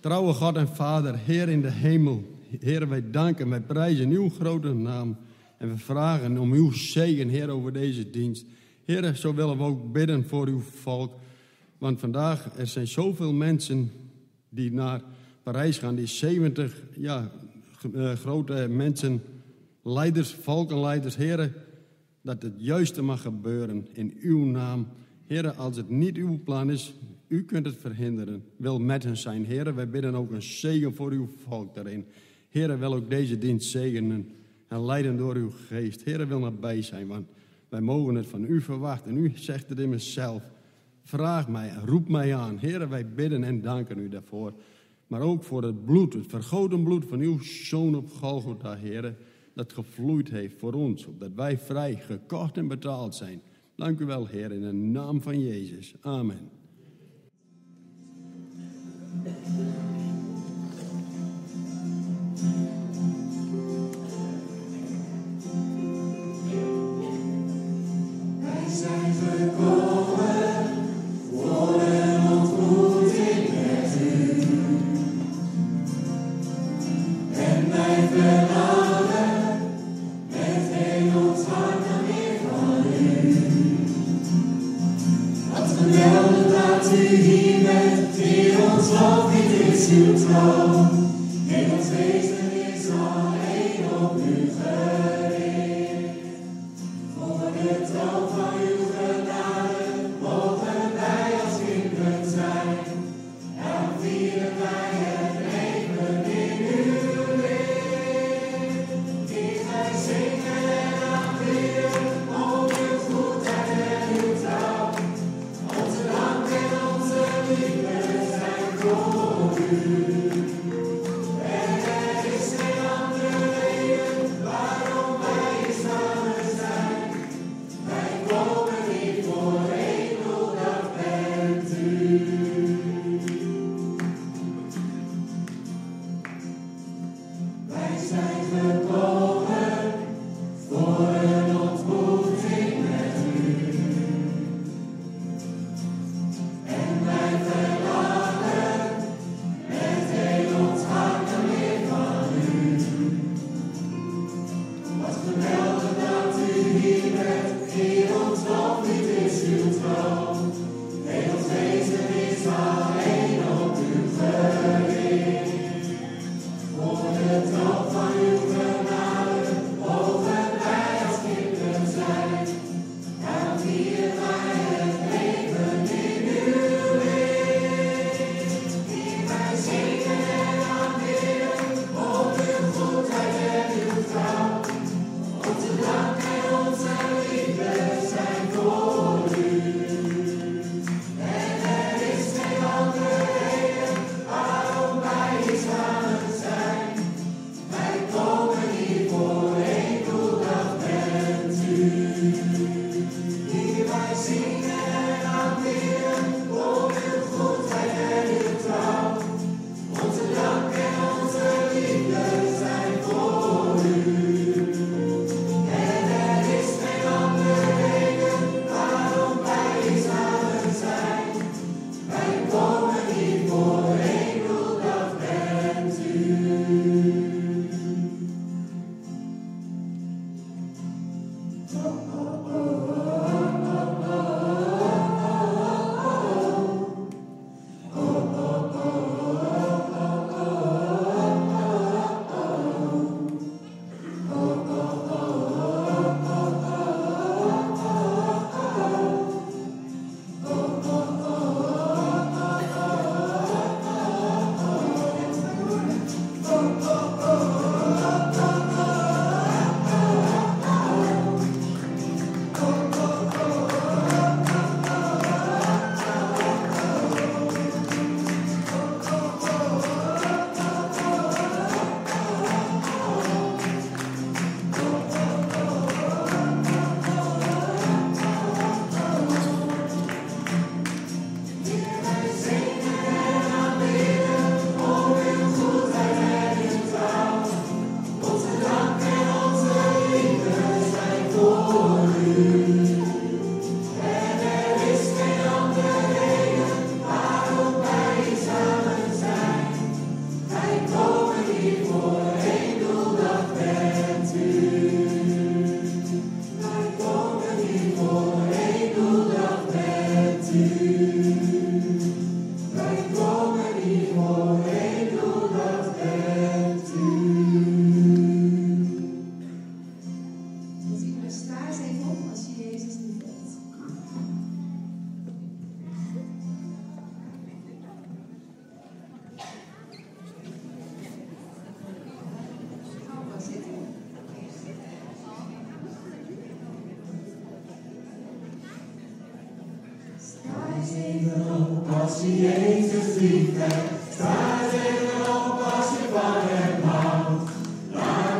Trouwe God en Vader, Heer in de hemel. Heer, wij danken, wij prijzen uw grote naam. En we vragen om uw zegen, Heer, over deze dienst. Heer, zo willen we ook bidden voor uw volk. Want vandaag, er zijn zoveel mensen die naar Parijs gaan. Die 70 ja, uh, grote mensen, leiders, volkenleiders. Heer, dat het juiste mag gebeuren in uw naam. Heer, als het niet uw plan is, u kunt het verhinderen. Wil met hen zijn. Heer, wij bidden ook een zegen voor uw volk daarin. Heer, wil ook deze dienst zegenen en leiden door uw geest. Heer, wil nabij zijn, want wij mogen het van u verwachten. En u zegt het in zelf. Vraag mij en roep mij aan. Heer, wij bidden en danken u daarvoor. Maar ook voor het bloed, het vergoten bloed van uw zoon op Golgotha, Heer. Dat gevloeid heeft voor ons, opdat wij vrij, gekocht en betaald zijn. Dank u wel, Heer, in de naam van Jezus. Amen. Thank you.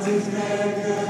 Jezus lief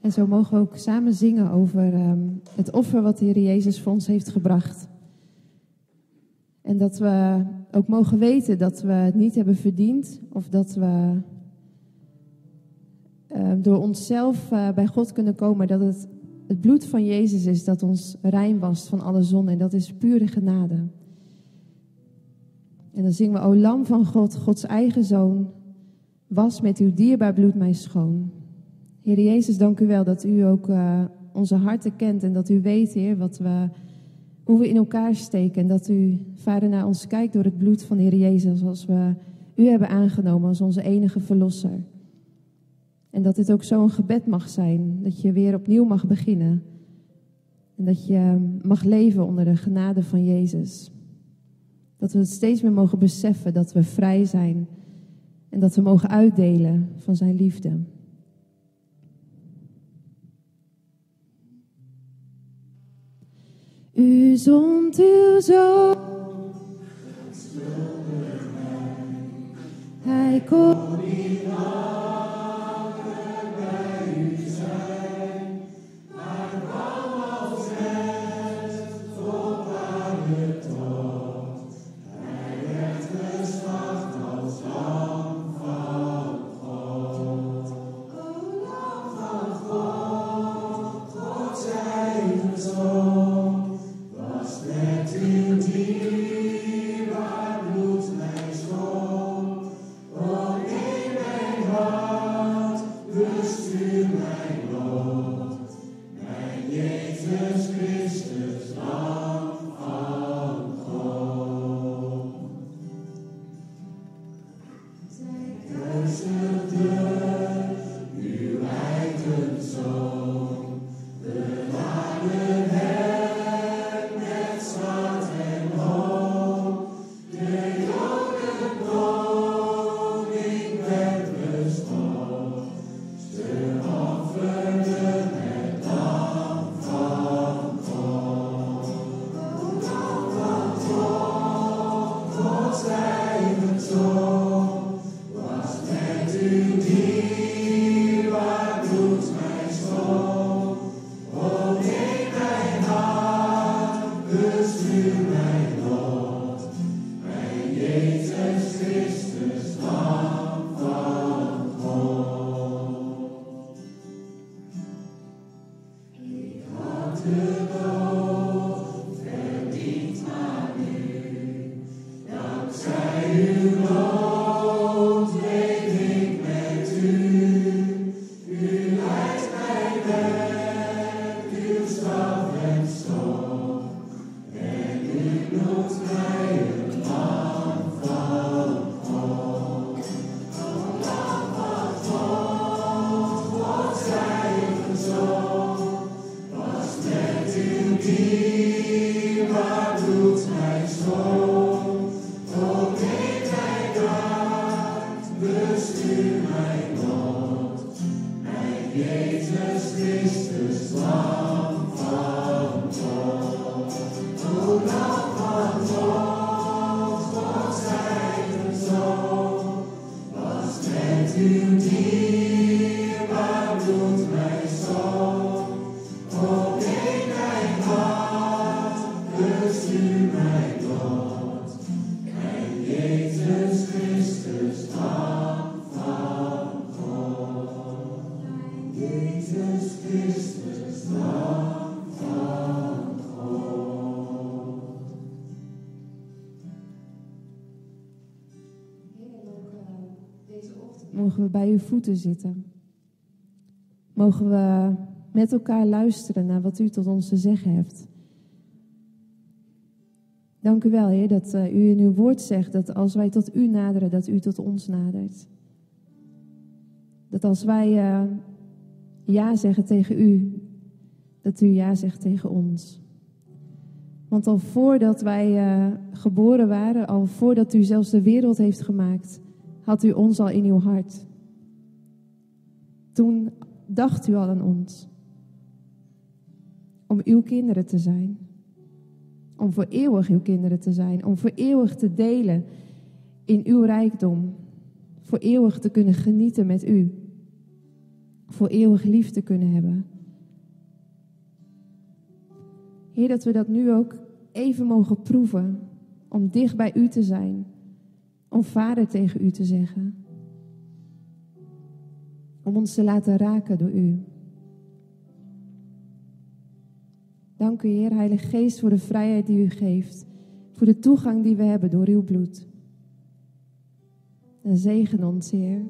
En zo mogen we ook samen zingen over ehm, het offer wat de Heer Jezus voor ons heeft gebracht. En dat we ook mogen weten dat we het niet hebben verdiend of dat we ehm, door onszelf uh, bij God kunnen komen. Dat het het bloed van Jezus is dat ons rein wast van alle zonde. En dat is pure genade. En dan zingen we, O Lam van God, Gods eigen Zoon, was met uw dierbaar bloed mij schoon. Heer Jezus, dank u wel dat u ook uh, onze harten kent en dat u weet, Heer, wat we, hoe we in elkaar steken. En dat u, Vader, naar ons kijkt door het bloed van Heer Jezus, als we u hebben aangenomen als onze enige verlosser. En dat dit ook zo'n gebed mag zijn, dat je weer opnieuw mag beginnen. En dat je mag leven onder de genade van Jezus. Dat we het steeds meer mogen beseffen dat we vrij zijn en dat we mogen uitdelen van zijn liefde. U zond uw zoon. Hij kon niet voeten zitten. Mogen we met elkaar luisteren naar wat u tot ons te zeggen hebt. Dank u wel, Heer, dat uh, u in uw woord zegt dat als wij tot u naderen, dat u tot ons nadert. Dat als wij uh, ja zeggen tegen u, dat u ja zegt tegen ons. Want al voordat wij uh, geboren waren, al voordat u zelfs de wereld heeft gemaakt, had u ons al in uw hart. Toen dacht u al aan ons. Om uw kinderen te zijn. Om voor eeuwig uw kinderen te zijn. Om voor eeuwig te delen in uw rijkdom. Voor eeuwig te kunnen genieten met u. Voor eeuwig lief te kunnen hebben. Heer, dat we dat nu ook even mogen proeven. Om dicht bij u te zijn. Om vader tegen u te zeggen. Om ons te laten raken door u. Dank u, Heer, Heilige Geest, voor de vrijheid die u geeft. Voor de toegang die we hebben door uw bloed. En zegen ons, Heer.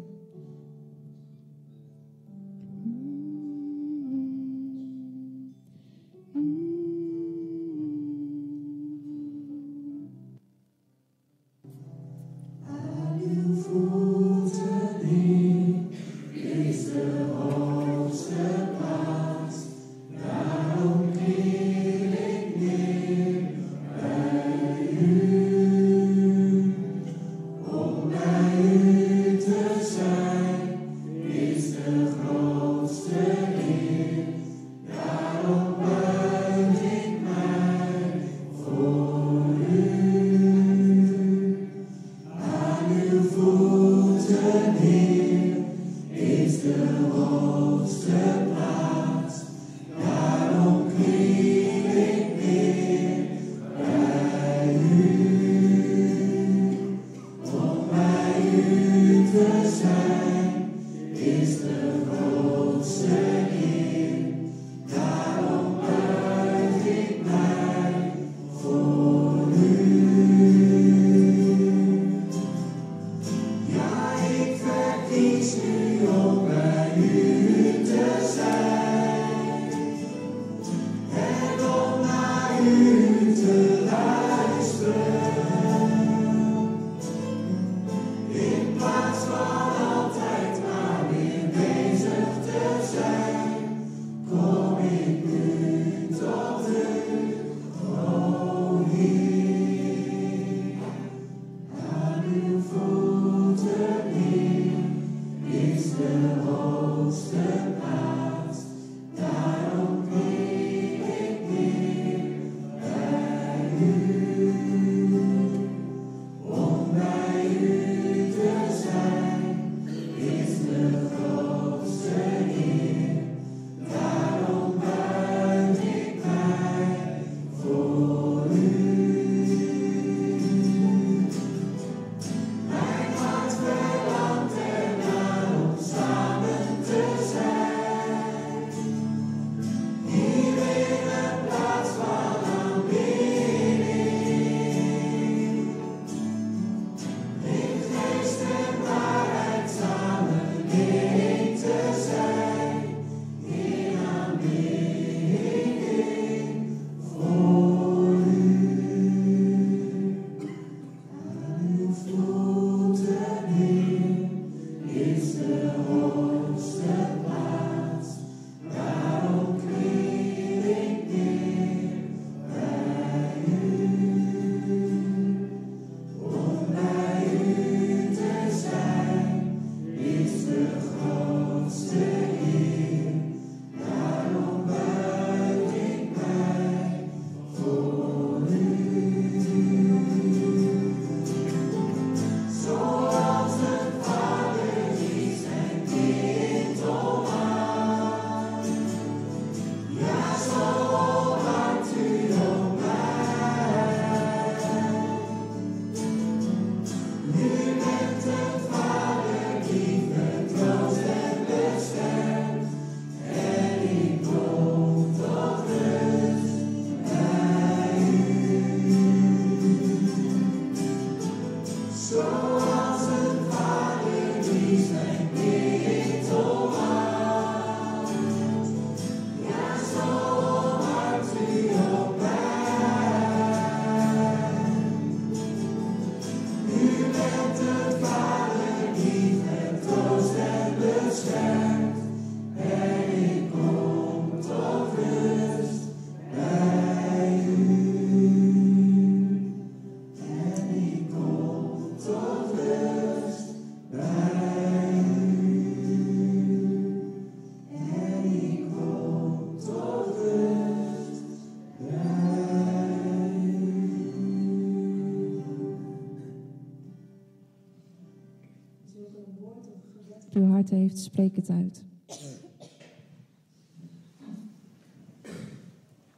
Heeft, spreek het uit.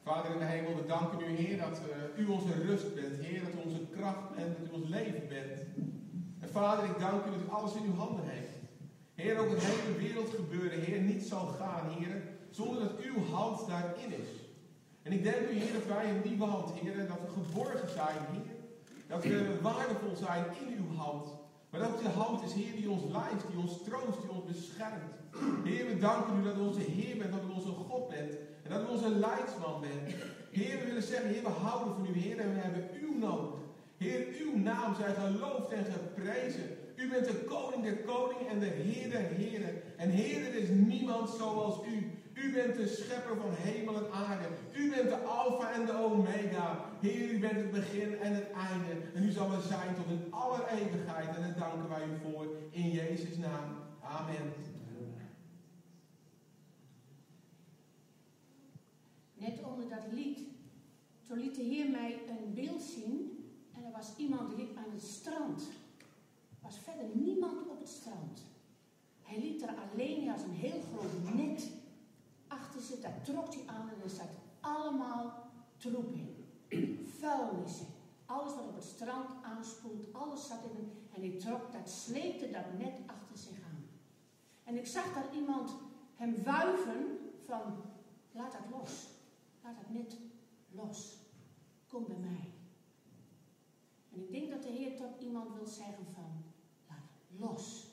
Vader in de hemel, we danken u, Heer, dat uh, u onze rust bent. Heer, dat u onze kracht bent, dat u ons leven bent. En Vader, ik dank u dat u alles in uw handen heeft. Heer, ook het hele wereldgebeuren, Heer, niet zal gaan, Heer, zonder dat uw hand daarin is. En ik denk u, Heer, dat wij in die hand, Heer, dat we geborgen zijn, Heer. Dat we waardevol zijn in uw hand. Maar dat de hand is, Heer, die ons leidt, die ons troost, die ons beschermt. Heer, we danken u dat u onze Heer bent, dat u onze God bent. En dat u onze leidsman bent. Heer, we willen zeggen, Heer, we houden van u, Heer, en we hebben uw nodig. Heer, uw naam zij geloofd en geprezen. U bent de koning der koningen en de Heer der heren. En Heer, er is niemand zoals u. U bent de schepper van hemel en aarde. U bent de alfa en de omega. Heer, u bent het begin en het einde. En u zal er zijn tot in alle eeuwigheid. En daar danken wij u voor. In Jezus' naam. Amen. Net onder dat lied, toen liet de Heer mij een beeld zien. En er was iemand die aan het strand. Er was verder niemand op het strand. Hij liep er alleen als een heel groot net achter zich. Daar trok hij aan en er zat allemaal troep in. Vuilnissen. Alles wat op het strand aanspoelt, alles zat in hem. En hij trok, dat sleepte dat net achter zich aan. En ik zag daar iemand hem wuiven van, laat dat los. Laat dat net los. Kom bij mij. En ik denk dat de Heer tot iemand wil zeggen van, laat los.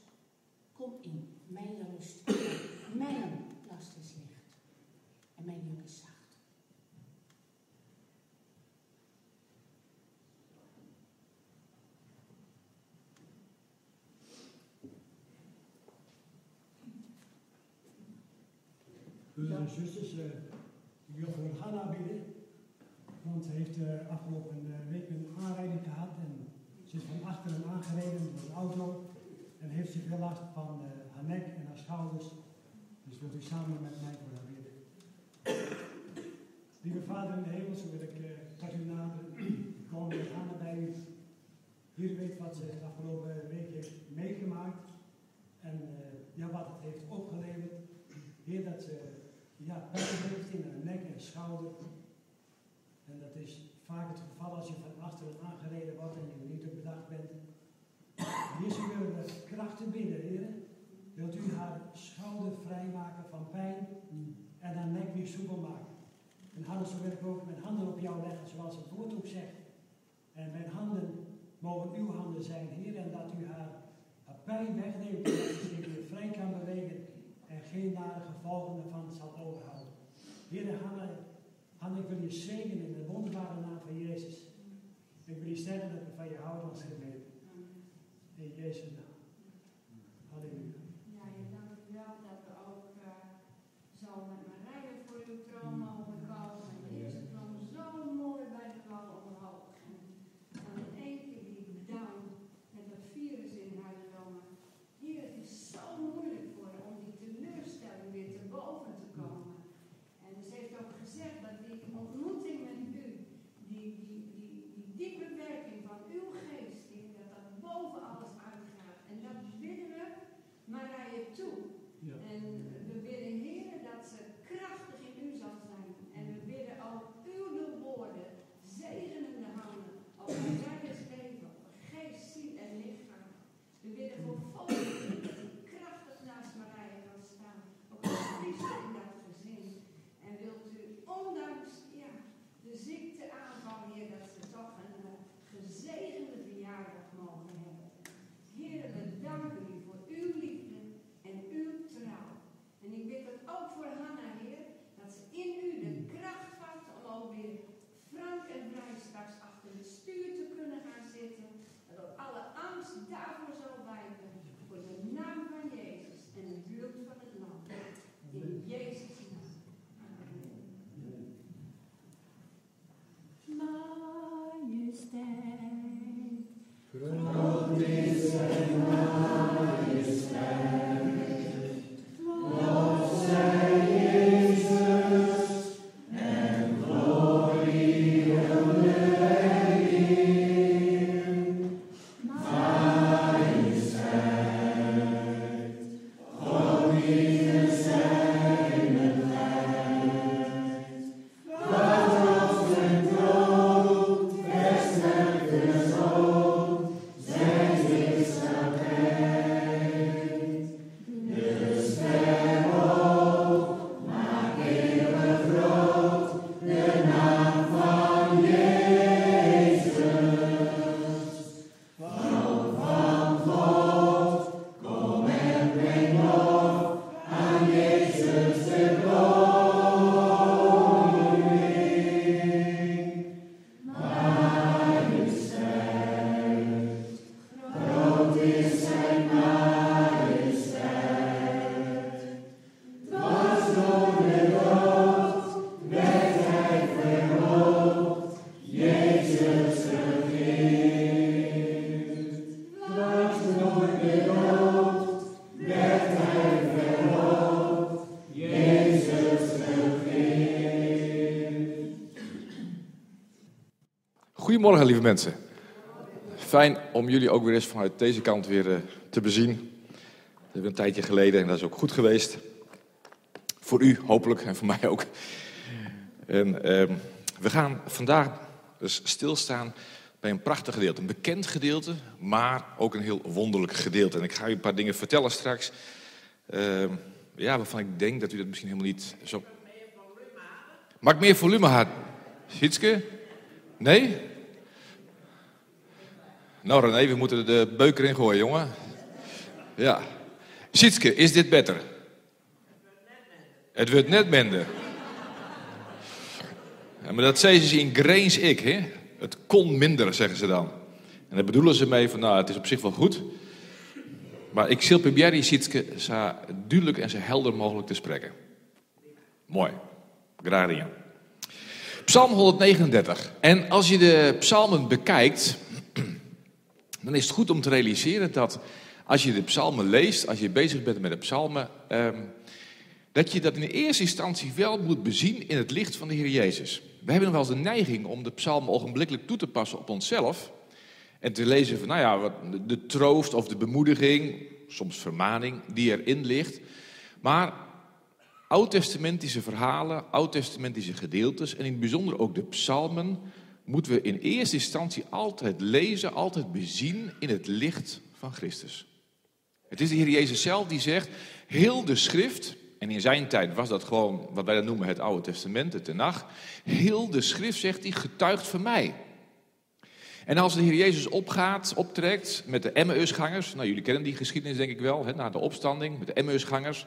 Kom in mijn rust. Mijn last is licht. En mijn juk is zacht. Broeders en zusters, uh, voor Hanna bidden. Want ze heeft uh, afgelopen uh, week een aanrijding gehad en ze is van achteren aangereden door een auto en heeft zich veel last van haar nek en haar schouders. Dus wilt u samen met mij voor haar bidden. Lieve Vader in de hemel, zo wil ik tot u nader komen met Hanna bij u. Hier weet wat ze de afgelopen week heeft meegemaakt en ja, wat het heeft opgeleverd. Heer, dat ze ja, pijn heeft in haar nek en schouder. En dat is vaak het geval als je van achteren aangereden wordt en je niet op bedacht bent. Hier ze willen de krachten binnen, Heer. Wilt u haar schouder vrijmaken van pijn en haar nek weer soepel maken. En handen zo wil ik ook mijn handen op jou leggen, zoals het woord ook zegt. En mijn handen mogen uw handen zijn, Heer, en dat u haar, haar pijn wegneemt, en dat ze weer vrij kan bewegen en geen nare gevolgen ervan zal overhouden. Heer, Hanna, Hanna, ik wil je zegenen in de wonderbare naam van Jezus. Ik wil je zeggen dat we van je houden als gemeente. In Jezus' naam. Halleluja. Ja, je dank u wel dat we ook uh, zo Goedemorgen, lieve mensen. Fijn om jullie ook weer eens vanuit deze kant weer eh, te bezien. Dat hebben een tijdje geleden en dat is ook goed geweest. Voor u hopelijk en voor mij ook. En ehm, we gaan vandaag dus stilstaan bij een prachtig gedeelte. Een bekend gedeelte, maar ook een heel wonderlijk gedeelte. En ik ga u een paar dingen vertellen straks. ehm, ja, waarvan ik denk dat u dat misschien helemaal niet zo... Mag ik meer volume had? Sietske? Nee? Nou René, we moeten de beuker in gooien, jongen. Ja. Sietske, is dit beter? Het wordt net minder. Maar dat zeggen ze in Grains ik, hè? Het kon minder, zeggen ze dan. En daar bedoelen ze mee van, nou, het is op zich wel goed. Maar ik zal proberen Sietske zo duidelijk en zo helder mogelijk te spreken. Mooi. Graag. Psalm 139. En als je de psalmen bekijkt, dan is het goed om te realiseren dat als je de psalmen leest, als je bezig bent met de psalmen, ehm, dat je dat in eerste instantie wel moet bezien in het licht van de Heer Jezus. We hebben nog wel eens de neiging om de psalmen ogenblikkelijk toe te passen op onszelf. En te lezen van, nou ja, wat, de troost of de bemoediging, soms vermaning, die erin ligt. Maar oud-testamentische verhalen, oud-testamentische gedeeltes en in het bijzonder ook de psalmen moeten we in eerste instantie altijd lezen, altijd bezien in het licht van Christus. Het is de Heer Jezus zelf die zegt, heel de schrift, en in zijn tijd was dat gewoon wat wij dan noemen het Oude Testament, het Tenach, heel de schrift zegt hij getuigt van mij. En als de Heer Jezus opgaat, optrekt met de Emmausgangers, nou jullie kennen die geschiedenis denk ik wel, hè, na de opstanding met de Emmausgangers.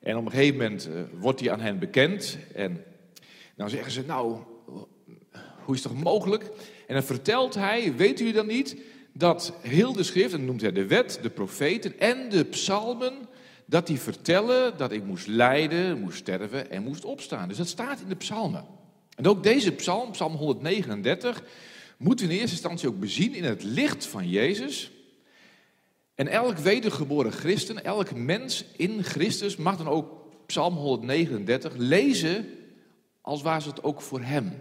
En op een gegeven moment eh, wordt hij aan hen bekend en dan zeggen ze, nou, hoe is het toch mogelijk? En dan vertelt hij, weet u dan niet, dat heel de schrift, en noemt hij de wet, de profeten en de psalmen, dat die vertellen dat ik moest lijden, moest sterven en moest opstaan. Dus dat staat in de psalmen. En ook deze psalm, psalm 139, moeten in eerste instantie ook bezien in het licht van Jezus. En elk wedergeboren christen, elk mens in Christus mag dan ook psalm 139 lezen als was het ook voor hem.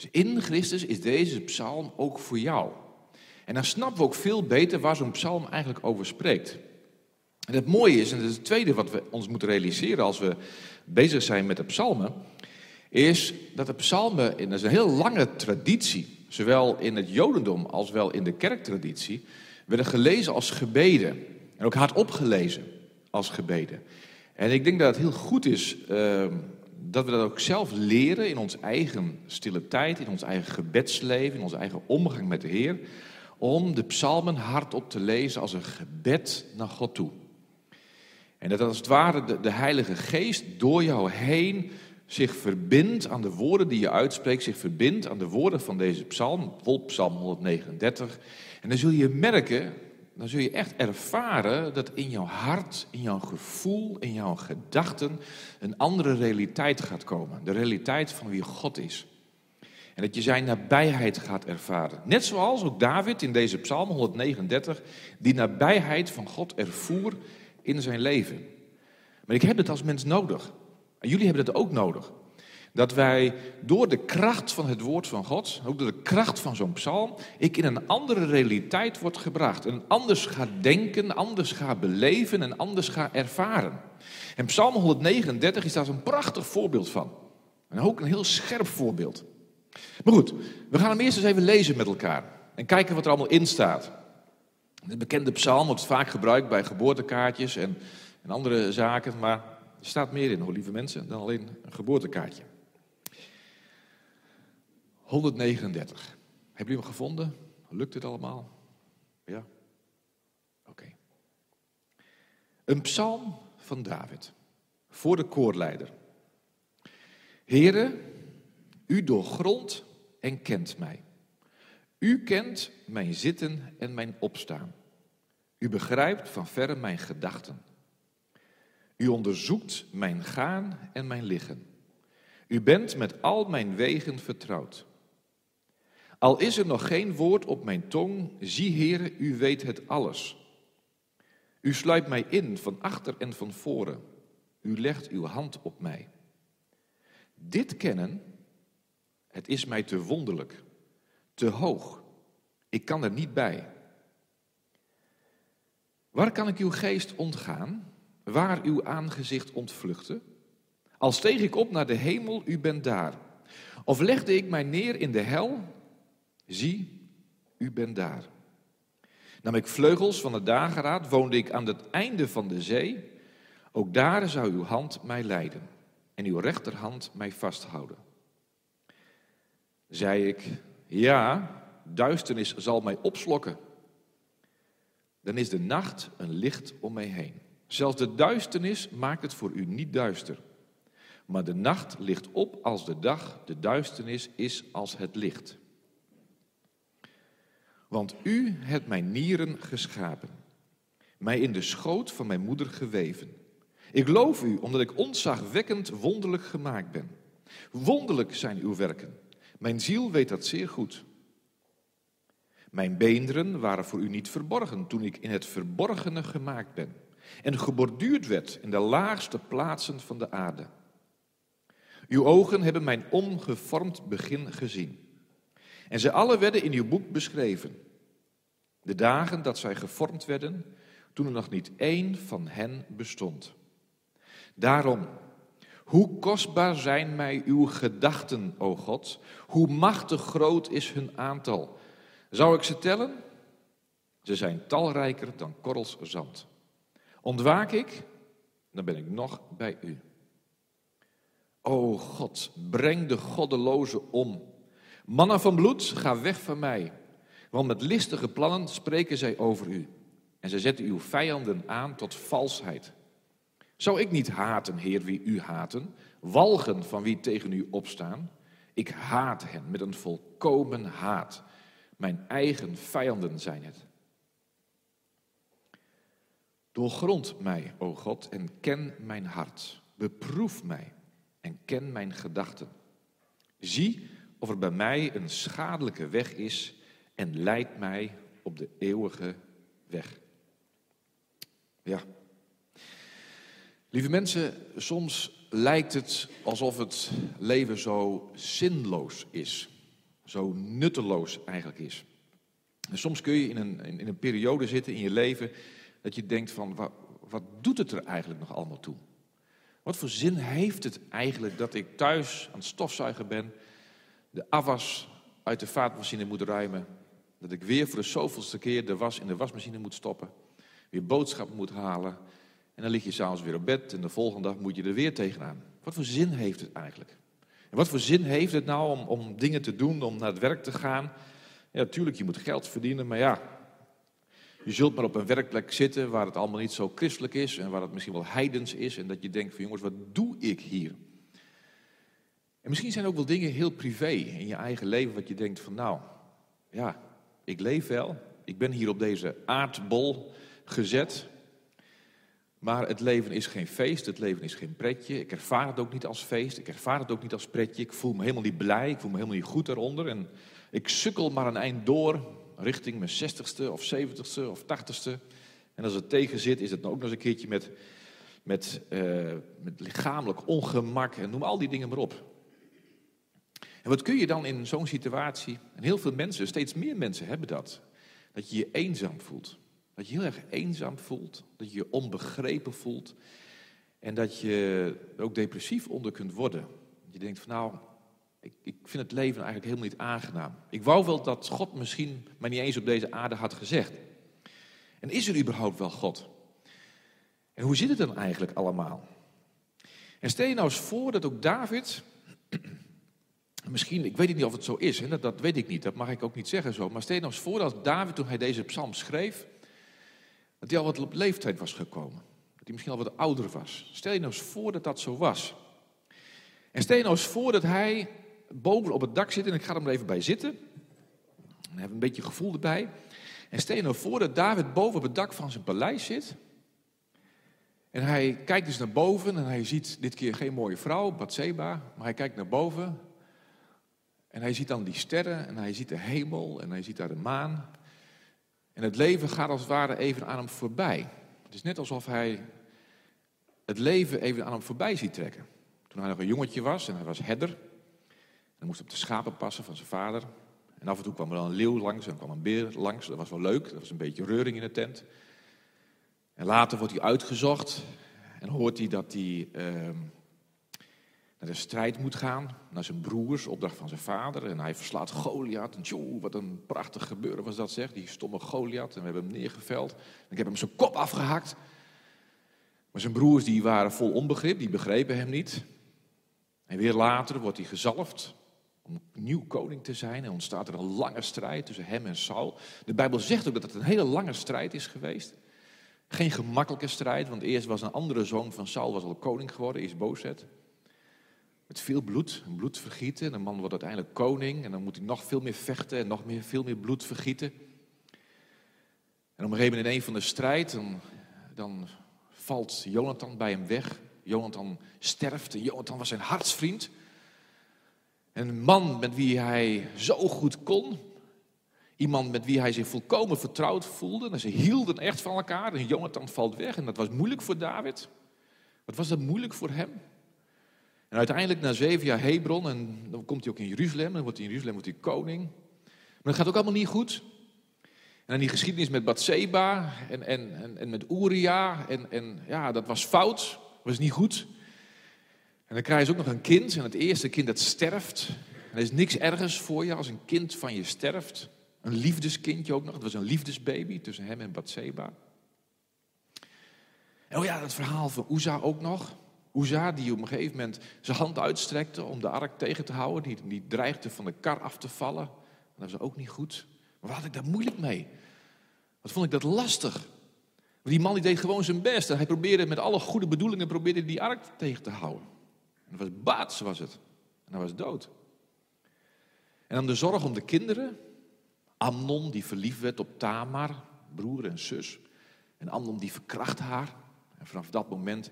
Dus in Christus is deze psalm ook voor jou. En dan snappen we ook veel beter waar zo'n psalm eigenlijk over spreekt. En het mooie is, en is het tweede wat we ons moeten realiseren als we bezig zijn met de psalmen, is dat de psalmen, is een heel lange traditie, zowel in het jodendom als wel in de kerktraditie, werden gelezen als gebeden. En ook hardop gelezen als gebeden. En ik denk dat het heel goed is uh, dat we dat ook zelf leren in ons eigen stille tijd, in ons eigen gebedsleven, in onze eigen omgang met de Heer, om de psalmen hardop te lezen als een gebed naar God toe. En dat als het ware de, de Heilige Geest door jou heen zich verbindt aan de woorden die je uitspreekt, zich verbindt aan de woorden van deze psalm, psalm 139. En dan zul je merken, dan zul je echt ervaren dat in jouw hart, in jouw gevoel, in jouw gedachten een andere realiteit gaat komen. De realiteit van wie God is. En dat je zijn nabijheid gaat ervaren. Net zoals ook David in deze psalm 139 die nabijheid van God ervoer in zijn leven. Maar ik heb het als mens nodig. En jullie hebben het ook nodig. Dat wij door de kracht van het woord van God, ook door de kracht van zo'n psalm, ik in een andere realiteit word gebracht. En anders ga denken, anders ga beleven en anders ga ervaren. En psalm 139 is daar een prachtig voorbeeld van. En ook een heel scherp voorbeeld. Maar goed, we gaan hem eerst eens even lezen met elkaar. En kijken wat er allemaal in staat. De bekende psalm wordt vaak gebruikt bij geboortekaartjes en, en andere zaken. Maar er staat meer in, hoor, lieve mensen, dan alleen een geboortekaartje. 139. Hebben jullie hem gevonden? Lukt het allemaal? Ja? Oké. Een psalm van David. Voor de koorleider. Here, u doorgrondt en kent mij. U kent mijn zitten en mijn opstaan. U begrijpt van verre mijn gedachten. U onderzoekt mijn gaan en mijn liggen. U bent met al mijn wegen vertrouwd. Al is er nog geen woord op mijn tong, zie Heer, u weet het alles. U sluit mij in van achter en van voren. U legt uw hand op mij. Dit kennen, het is mij te wonderlijk te hoog. Ik kan er niet bij. Waar kan ik uw geest ontgaan? Waar uw aangezicht ontvluchten? Al steeg ik op naar de hemel, u bent daar. Of legde ik mij neer in de hel? Zie, u bent daar. Nam ik vleugels van de dageraad, woonde ik aan het einde van de zee. Ook daar zou uw hand mij leiden en uw rechterhand mij vasthouden. Zei ik, ja, duisternis zal mij opslokken. Dan is de nacht een licht om mij heen. Zelfs de duisternis maakt het voor u niet duister. Maar de nacht ligt op als de dag, de duisternis is als het licht. Want u hebt mijn nieren geschapen, mij in de schoot van mijn moeder geweven. Ik loof u omdat ik onzagwekkend wonderlijk gemaakt ben. Wonderlijk zijn uw werken. Mijn ziel weet dat zeer goed. Mijn beenderen waren voor u niet verborgen toen ik in het verborgene gemaakt ben en geborduurd werd in de laagste plaatsen van de aarde. Uw ogen hebben mijn ongevormd begin gezien. En ze alle werden in uw boek beschreven. De dagen dat zij gevormd werden, toen er nog niet één van hen bestond. Daarom, hoe kostbaar zijn mij uw gedachten, o God? Hoe machtig groot is hun aantal? Zou ik ze tellen? Ze zijn talrijker dan korrels zand. Ontwaak ik, dan ben ik nog bij u. O God, breng de goddelozen om. Mannen van bloed, ga weg van mij. Want met listige plannen spreken zij over u. En zij zetten uw vijanden aan tot valsheid. Zou ik niet haten, Heer, wie u haten? Walgen van wie tegen u opstaan? Ik haat hen met een volkomen haat. Mijn eigen vijanden zijn het. Doorgrond mij, o God, en ken mijn hart. Beproef mij en ken mijn gedachten. Zie of er bij mij een schadelijke weg is en leid mij op de eeuwige weg. Ja. Lieve mensen, soms lijkt het alsof het leven zo zinloos is. Zo nutteloos eigenlijk is. En soms kun je in een, in een periode zitten in je leven dat je denkt van, wat, wat doet het er eigenlijk nog allemaal toe? Wat voor zin heeft het eigenlijk dat ik thuis aan het stofzuigen ben, de afwas uit de vaatmachine moet ruimen, dat ik weer voor de zoveelste keer de was in de wasmachine moet stoppen, weer boodschappen moet halen en dan lig je s'avonds weer op bed en de volgende dag moet je er weer tegenaan. Wat voor zin heeft het eigenlijk? En wat voor zin heeft het nou om, om dingen te doen, om naar het werk te gaan? Ja, natuurlijk, je moet geld verdienen, maar ja, je zult maar op een werkplek zitten waar het allemaal niet zo christelijk is en waar het misschien wel heidens is en dat je denkt van jongens, wat doe ik hier? En misschien zijn ook wel dingen heel privé in je eigen leven wat je denkt van nou, ja, ik leef wel, ik ben hier op deze aardbol gezet, maar het leven is geen feest, het leven is geen pretje. Ik ervaar het ook niet als feest, ik ervaar het ook niet als pretje. Ik voel me helemaal niet blij, ik voel me helemaal niet goed daaronder. En ik sukkel maar een eind door richting mijn zestigste of zeventigste of tachtigste. En als het tegen zit, is het dan ook nog eens een keertje met, met, uh, met lichamelijk ongemak en noem al die dingen maar op. En wat kun je dan in zo'n situatie, en heel veel mensen, steeds meer mensen hebben dat, dat je je eenzaam voelt. Dat je heel erg eenzaam voelt, dat je je onbegrepen voelt en dat je ook depressief onder kunt worden. Je denkt van nou, ik, ik vind het leven eigenlijk helemaal niet aangenaam. Ik wou wel dat God misschien mij niet eens op deze aarde had gezegd. En is er überhaupt wel God? En hoe zit het dan eigenlijk allemaal? En stel je nou eens voor dat ook David, misschien, ik weet niet of het zo is, hè, dat, weet ik niet, dat mag ik ook niet zeggen zo, maar stel je nou eens voor dat David toen hij deze psalm schreef, dat hij al wat op leeftijd was gekomen. Dat hij misschien al wat ouder was. Stel je nou eens voor dat dat zo was. En stel je nou eens voor dat hij boven op het dak zit en ik ga er even bij zitten. En heb een beetje gevoel erbij. En stel je nou voor dat David boven op het dak van zijn paleis zit. En hij kijkt dus naar boven en hij ziet dit keer geen mooie vrouw, Bathseba, maar hij kijkt naar boven. En hij ziet dan die sterren en hij ziet de hemel en hij ziet daar de maan. En het leven gaat als het ware even aan hem voorbij. Het is net alsof hij het leven even aan hem voorbij ziet trekken. Toen hij nog een jongetje was en hij was herder. Hij moest op de schapen passen van zijn vader. En af en toe kwam er dan een leeuw langs en kwam een beer langs. Dat was wel leuk, dat was een beetje reuring in de tent. En later wordt hij uitgezocht en hoort hij dat hij ehm, naar de strijd moet gaan, naar zijn broers, opdracht van zijn vader. En hij verslaat Goliath. En tjoe, wat een prachtig gebeuren was dat zeg, die stomme Goliath. En we hebben hem neergeveld. ik heb hem zijn kop afgehakt. Maar zijn broers die waren vol onbegrip, die begrepen hem niet. En weer later wordt hij gezalfd om nieuw koning te zijn. En ontstaat er een lange strijd tussen hem en Saul. De Bijbel zegt ook dat het een hele lange strijd is geweest. Geen gemakkelijke strijd, want eerst was een andere zoon van Saul was al koning geworden, is Bozet. Met veel bloed, bloed vergieten. En een man wordt uiteindelijk koning en dan moet hij nog veel meer vechten en nog meer, veel meer bloed vergieten. En op een gegeven moment in een van de strijd, dan, dan valt Jonathan bij hem weg. Jonathan sterft en Jonathan was zijn hartsvriend. Een man met wie hij zo goed kon. Iemand met wie hij zich volkomen vertrouwd voelde. En ze hielden echt van elkaar. En Jonathan valt weg. En dat was moeilijk voor David. Wat was dat moeilijk voor hem? En uiteindelijk na zeven jaar Hebron. En dan komt hij ook in Jeruzalem. Dan wordt hij in Jeruzalem wordt hij koning. Maar dat gaat ook allemaal niet goed. En dan die geschiedenis met Bathseba en, en, en, met Uria. En, en ja, dat was fout. was niet goed. En dan krijg je ook nog een kind. En het eerste kind dat sterft. Er is niks ergers voor je als een kind van je sterft. Een liefdeskindje ook nog. Het was een liefdesbaby tussen hem en Bathseba. En oh ja, dat verhaal van Uza ook nog. Uza die op een gegeven moment zijn hand uitstrekte om de ark tegen te houden. Die, die dreigde van de kar af te vallen. Dat was ook niet goed. Maar wat had ik daar moeilijk mee? Wat vond ik dat lastig? Die man die deed gewoon zijn best. En hij probeerde met alle goede bedoelingen probeerde die ark tegen te houden. En dat was baats was het. En hij was dood. En dan de zorg om de kinderen. Amnon die verliefd werd op Tamar, broer en zus. En Amnon die verkracht haar. En vanaf dat moment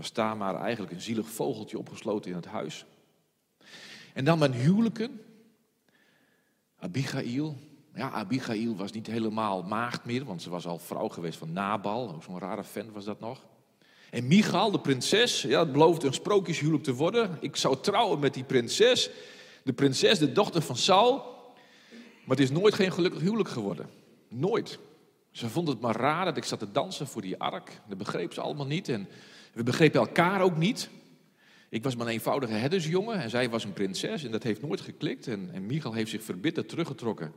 was Tamar eigenlijk een zielig vogeltje opgesloten in het huis. En dan mijn huwelijken. Abigail. Ja, Abigail was niet helemaal maagd meer, want ze was al vrouw geweest van Nabal. Ook zo'n rare vent was dat nog. En Michal, de prinses, ja, het beloofde een sprookjeshuwelijk te worden. Ik zou trouwen met die prinses. De prinses, de dochter van Saul. Maar het is nooit geen gelukkig huwelijk geworden. Nooit. Ze vond het maar raar dat ik zat te dansen voor die ark. Dat begreep ze allemaal niet. En we begrepen elkaar ook niet. Ik was maar een eenvoudige herdersjongen en zij was een prinses. En dat heeft nooit geklikt. En, en Michal heeft zich verbitterd teruggetrokken.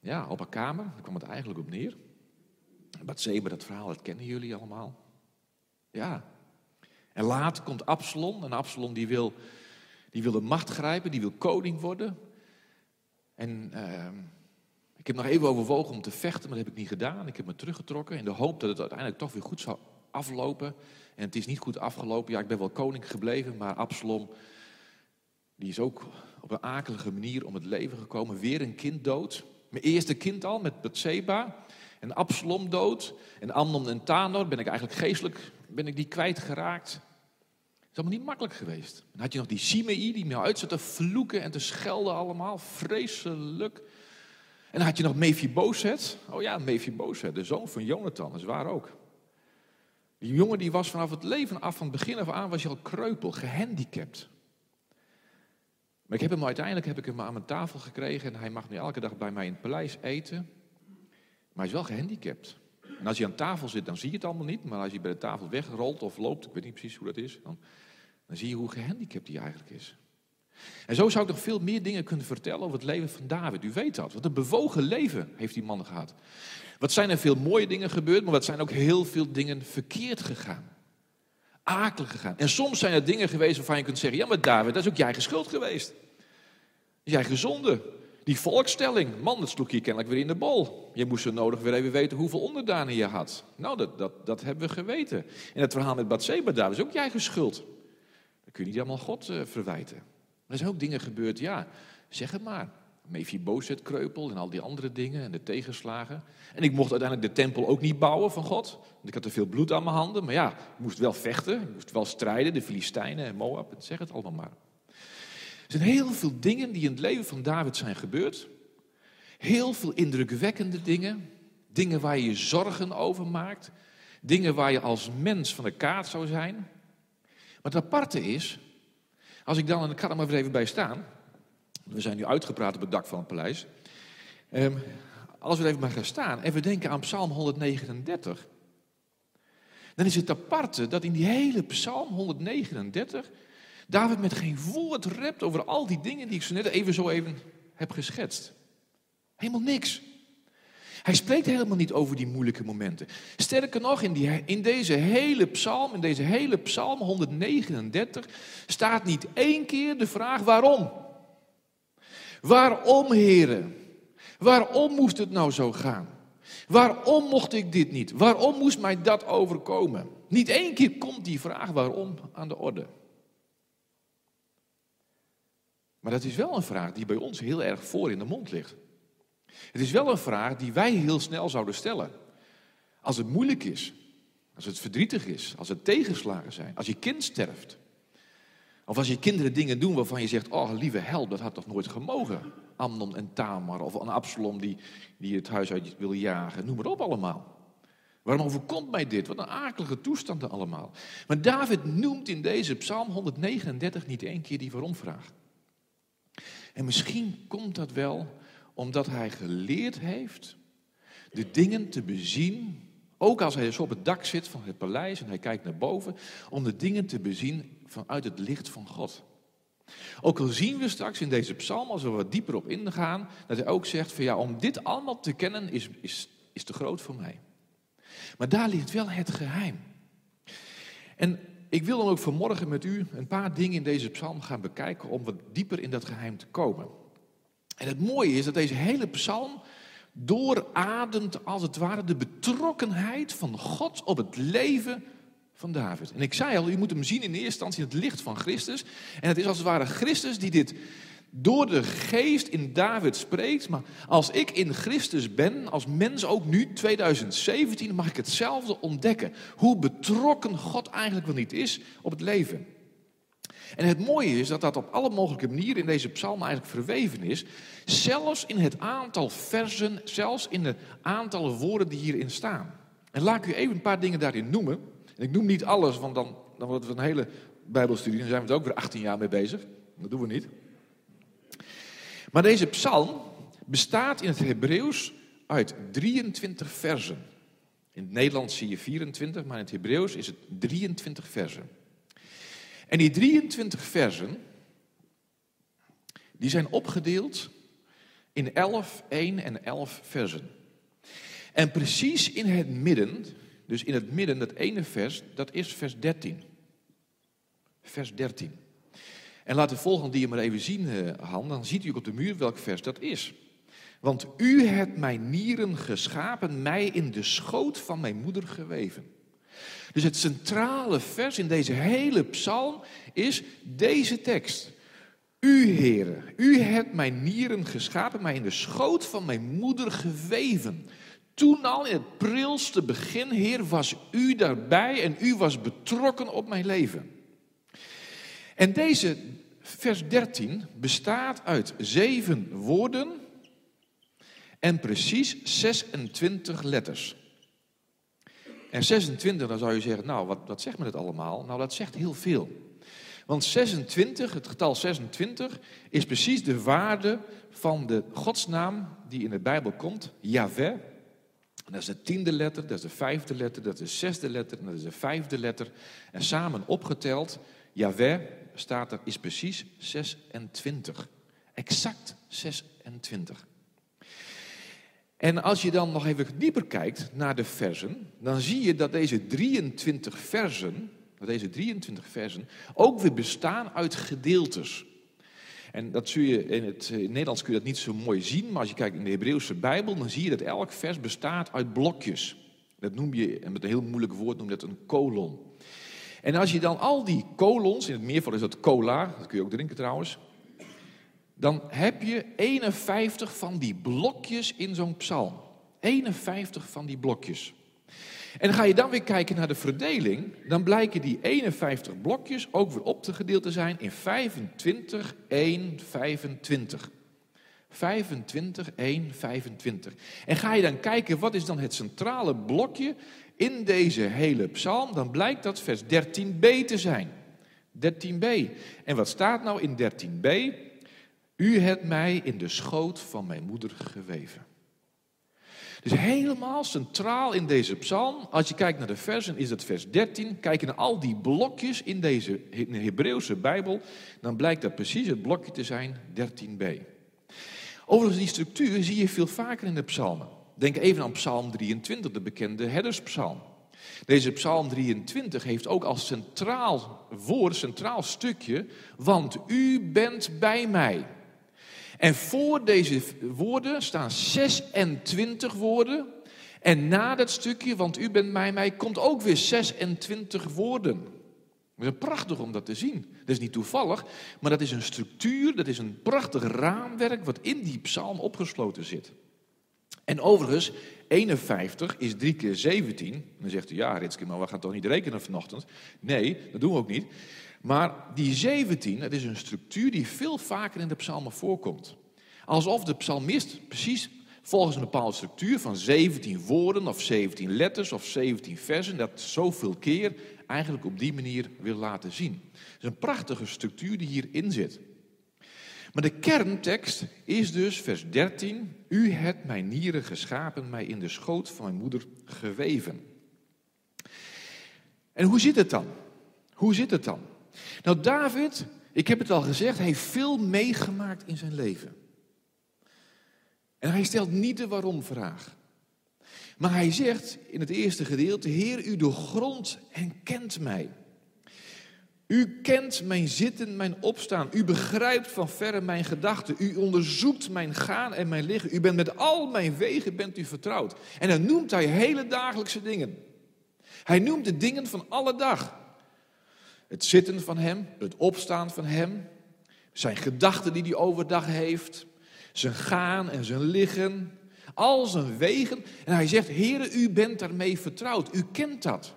Ja, op haar kamer. Daar kwam het eigenlijk op neer. Bathseba, dat verhaal, dat kennen jullie allemaal. Ja. En later komt Absalom. En Absalom die wil, die wil de macht grijpen, die wil koning worden. En uh, ik heb nog even overwogen om te vechten, maar dat heb ik niet gedaan. Ik heb me teruggetrokken in de hoop dat het uiteindelijk toch weer goed zou aflopen. En het is niet goed afgelopen. Ja, ik ben wel koning gebleven, maar Absalom, die is ook op een akelige manier om het leven gekomen. Weer een kind dood. Mijn eerste kind al, met Bathseba. En Absalom dood. En Amnon en Tanor ben ik eigenlijk geestelijk ben ik die kwijtgeraakt. Het is allemaal niet makkelijk geweest. Dan had je nog die Simei die me uit zat te vloeken en te schelden allemaal. Vreselijk. En dan had je nog Mephibosheth. Oh ja, Mephibosheth, de zoon van Jonathan. Dat is waar ook. Die jongen die was vanaf het leven af, van het begin af aan, was je al kreupel, gehandicapt. Maar ik heb hem uiteindelijk heb ik hem aan mijn tafel gekregen en hij mag nu elke dag bij mij in het paleis eten. Maar hij is wel gehandicapt. En als hij aan tafel zit, dan zie je het allemaal niet. Maar als hij bij de tafel wegrolt of loopt, ik weet niet precies hoe dat is, dan, dan zie je hoe gehandicapt hij eigenlijk is. En zo zou ik nog veel meer dingen kunnen vertellen over het leven van David. U weet dat. Wat een bewogen leven heeft die man gehad. Wat zijn er veel mooie dingen gebeurd, maar wat zijn ook heel veel dingen verkeerd gegaan. Akelig gegaan. En soms zijn er dingen geweest waarvan je kunt zeggen: ja, maar David, dat is ook jij geschuld geweest. Jij gezonde. Die volkstelling, man, dat sloeg je kennelijk weer in de bol. Je moest zo nodig weer even weten hoeveel onderdanen je had. Nou, dat, dat, dat hebben we geweten. En het verhaal met Bathseba, daar is ook jij geschuld. Dat kun je niet allemaal God uh, verwijten. Er zijn ook dingen gebeurd, ja, zeg het maar. Mephibozet kreupel en al die andere dingen en de tegenslagen. En ik mocht uiteindelijk de tempel ook niet bouwen van God. Want ik had te veel bloed aan mijn handen. Maar ja, ik moest wel vechten, ik moest wel strijden, de Filistijnen en Moab, zeg het allemaal maar. Er zijn heel veel dingen die in het leven van David zijn gebeurd. Heel veel indrukwekkende dingen. Dingen waar je je zorgen over maakt. Dingen waar je als mens van de kaart zou zijn. Maar het aparte is, als ik dan, en ik ga er maar even bij staan. We zijn nu uitgepraat op het dak van het paleis. Ehm, als we even maar gaan staan en we denken aan Psalm 139, dan is het aparte dat in die hele Psalm 139 David met geen woord rept over al die dingen die ik zo net even zo even heb geschetst. Helemaal niks. Hij spreekt helemaal niet over die moeilijke momenten. Sterker nog, in, die, in deze hele psalm, in deze hele psalm 139, staat niet één keer de vraag waarom. Waarom, heren? Waarom moest het nou zo gaan? Waarom mocht ik dit niet? Waarom moest mij dat overkomen? Niet één keer komt die vraag waarom aan de orde. Maar dat is wel een vraag die bij ons heel erg voor in de mond ligt. Het is wel een vraag die wij heel snel zouden stellen. Als het moeilijk is, als het verdrietig is, als het tegenslagen zijn, als je kind sterft. Of als je kinderen dingen doen waarvan je zegt, oh lieve held, dat had toch nooit gemogen. Amnon en Tamar of een Absalom die, die het huis uit wil jagen, noem maar op allemaal. Waarom overkomt mij dit? Wat een akelige toestanden allemaal. Maar David noemt in deze psalm 139 niet één keer die waarom-vraag. En misschien komt dat wel omdat hij geleerd heeft de dingen te bezien, ook als hij zo op het dak zit van het paleis en hij kijkt naar boven, om de dingen te bezien vanuit het licht van God. Ook al zien we straks in deze psalm, als we wat dieper op ingaan, dat hij ook zegt van ja, om dit allemaal te kennen is, is, is te groot voor mij. Maar daar ligt wel het geheim. En ik wil dan ook vanmorgen met u een paar dingen in deze psalm gaan bekijken om wat dieper in dat geheim te komen. En het mooie is dat deze hele psalm doorademt als het ware de betrokkenheid van God op het leven van David. En ik zei al, u moet hem zien in eerste instantie in het licht van Christus. En het is als het ware Christus die dit door de geest in David spreekt. Maar als ik in Christus ben, als mens ook nu, 2017, mag ik hetzelfde ontdekken. Hoe betrokken God eigenlijk wel niet is op het leven. En het mooie is dat dat op alle mogelijke manieren in deze psalm eigenlijk verweven is. Zelfs in het aantal versen, zelfs in het aantal woorden die hierin staan. En laat ik u even een paar dingen daarin noemen. En ik noem niet alles, want dan, dan wordt het een hele Bijbelstudie. Dan zijn we er ook weer 18 jaar mee bezig. Dat doen we niet. Maar deze psalm bestaat in het Hebreeuws uit 23 versen. In het Nederlands zie je 24, maar in het Hebreeuws is het 23 versen. En die 23 versen, die zijn opgedeeld in 11, 1 en 11 versen. En precies in het midden, dus in het midden, dat ene vers, dat is vers 13. Vers 13. En laat de volgende die je maar even zien, eh, Han, dan ziet u op de muur welk vers dat is. Want u hebt mijn nieren geschapen, mij in de schoot van mijn moeder geweven. Dus het centrale vers in deze hele psalm is deze tekst. U, heren, u hebt mijn nieren geschapen, mij in de schoot van mijn moeder geweven. Toen al in het prilste begin, Heer, was u daarbij en u was betrokken op mijn leven. En deze vers 13 bestaat uit zeven woorden en precies 26 letters. En 26, dan zou je zeggen, nou, wat, wat zegt me dat allemaal? Nou, dat zegt heel veel. Want 26, het getal 26, is precies de waarde van de godsnaam die in de Bijbel komt, Yahweh. Dat is de tiende letter, dat is de vijfde letter, dat is de zesde letter en dat is de vijfde letter. En samen opgeteld, Yahweh staat er, is precies 26. Exact 26. En als je dan nog even dieper kijkt naar de versen, dan zie je dat deze 23 versen, deze 23 versen ook weer bestaan uit gedeeltes. En dat zul je in het, in Nederlands kun je dat niet zo mooi zien, maar als je kijkt in de Hebreeuwse Bijbel, dan zie je dat elk vers bestaat uit blokjes. Dat noem je, en met een heel moeilijk woord noem je dat een kolon. En als je dan al die kolons, in het meervoud is dat cola, dat kun je ook drinken trouwens, dan heb je 51 van die blokjes in zo'n psalm. 51 van die blokjes. En ga je dan weer kijken naar de verdeling, dan blijken die 51 blokjes ook weer op te gedeeld te zijn in 25, 1, 25. 25, 1, 25. En ga je dan kijken, wat is dan het centrale blokje in deze hele psalm? Dan blijkt dat vers 13b te zijn. 13b. En wat staat nou in 13b? U hebt mij in de schoot van mijn moeder geweven. Dus helemaal centraal in deze psalm, als je kijkt naar de versen, is het vers 13. Kijk naar al die blokjes in deze Hebreeuwse Bijbel, dan blijkt dat precies het blokje te zijn 13b. Overigens, die structuur zie je veel vaker in de psalmen. Denk even aan psalm 23, de bekende herderspsalm. Deze psalm 23 heeft ook als centraal woord, centraal stukje, want u bent bij mij. En voor deze woorden staan 26 woorden. En na dat stukje, want u bent bij mij, komt ook weer 26 woorden. Het is prachtig om dat te zien. Dat is niet toevallig, maar dat is een structuur, dat is een prachtig raamwerk wat in die psalm opgesloten zit. En overigens, 51 is 3 keer 17. Dan zegt u, ja Ritske, maar we gaan toch niet rekenen vanochtend? Nee, dat doen we ook niet. Maar die 17, dat is een structuur die veel vaker in de psalmen voorkomt. Alsof de psalmist precies volgens een bepaalde structuur van 17 woorden of 17 letters of 17 versen, dat zoveel keer eigenlijk op die manier wil laten zien. Het is een prachtige structuur die hierin zit. Maar de kerntekst is dus vers 13. U hebt mijn nieren geschapen, mij in de schoot van mijn moeder geweven. En hoe zit het dan? Hoe zit het dan? Nou, David, ik heb het al gezegd, heeft veel meegemaakt in zijn leven. En hij stelt niet de waarom-vraag. Maar hij zegt in het eerste gedeelte: Heer, u doorgrondt en kent mij. U kent mijn zitten, mijn opstaan. U begrijpt van verre mijn gedachten. U onderzoekt mijn gaan en mijn liggen. U bent met al mijn wegen bent u vertrouwd. En dan noemt hij hele dagelijkse dingen. Hij noemt de dingen van alle dag. Het zitten van hem, het opstaan van hem, zijn gedachten die hij overdag heeft, zijn gaan en zijn liggen, al zijn wegen. En hij zegt, Heere, u bent daarmee vertrouwd, u kent dat.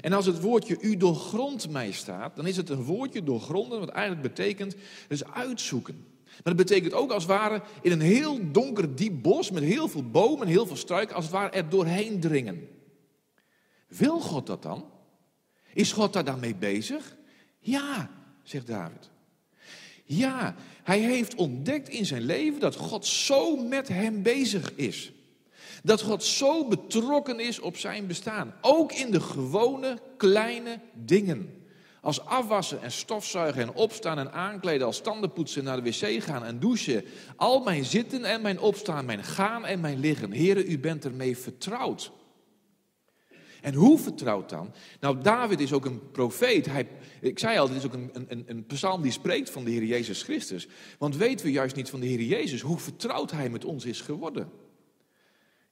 En als het woordje u doorgrond mij staat, dan is het een woordje doorgronden, wat eigenlijk betekent, dus uitzoeken. Maar dat betekent ook als het ware in een heel donker diep bos met heel veel bomen en heel veel struiken, als het ware er doorheen dringen. Wil God dat dan? Is God daar dan mee bezig? Ja, zegt David. Ja, hij heeft ontdekt in zijn leven dat God zo met hem bezig is. Dat God zo betrokken is op zijn bestaan. Ook in de gewone kleine dingen. Als afwassen en stofzuigen en opstaan en aankleden, als tandenpoetsen, naar de wc gaan en douchen. Al mijn zitten en mijn opstaan, mijn gaan en mijn liggen. Heren, u bent ermee vertrouwd. En hoe vertrouwd dan? Nou, David is ook een profeet. Hij, ik zei al, dit is ook een, een, een psalm die spreekt van de Heer Jezus Christus. Want weten we juist niet van de Heer Jezus hoe vertrouwd hij met ons is geworden.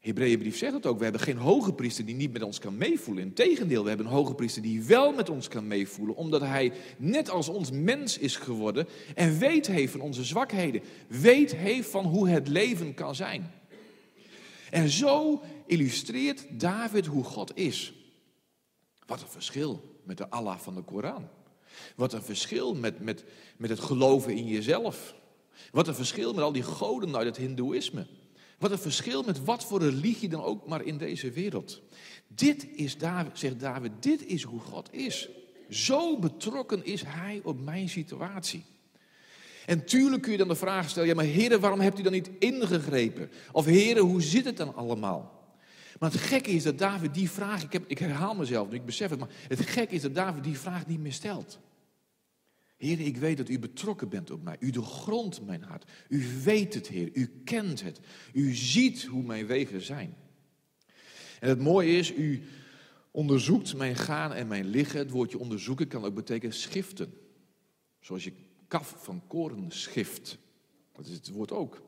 Hebreeënbrief zegt het ook. We hebben geen hoge priester die niet met ons kan meevoelen. Integendeel, we hebben een hoge priester die wel met ons kan meevoelen. Omdat hij net als ons mens is geworden. En weet heeft van onze zwakheden. Weet heeft van hoe het leven kan zijn. En zo illustreert David hoe God is. Wat een verschil met de Allah van de Koran. Wat een verschil met, met, met het geloven in jezelf. Wat een verschil met al die goden uit het Hindoeïsme. Wat een verschil met wat voor religie dan ook maar in deze wereld. Dit is David, zegt David, dit is hoe God is. Zo betrokken is hij op mijn situatie. En tuurlijk kun je dan de vraag stellen, ja maar heren, waarom hebt u dan niet ingegrepen? Of heren, hoe zit het dan allemaal? Maar het gekke is dat David die vraag, ik, heb, ik herhaal mezelf nu, ik besef het, maar het gekke is dat David die vraag niet meer stelt. Heer, ik weet dat u betrokken bent op mij. U doorgrondt mijn hart. U weet het, Heer. U kent het. U ziet hoe mijn wegen zijn. En het mooie is, u onderzoekt mijn gaan en mijn liggen. Het woordje onderzoeken kan ook betekenen schiften. Zoals je kaf van koren schift. Dat is het woord ook.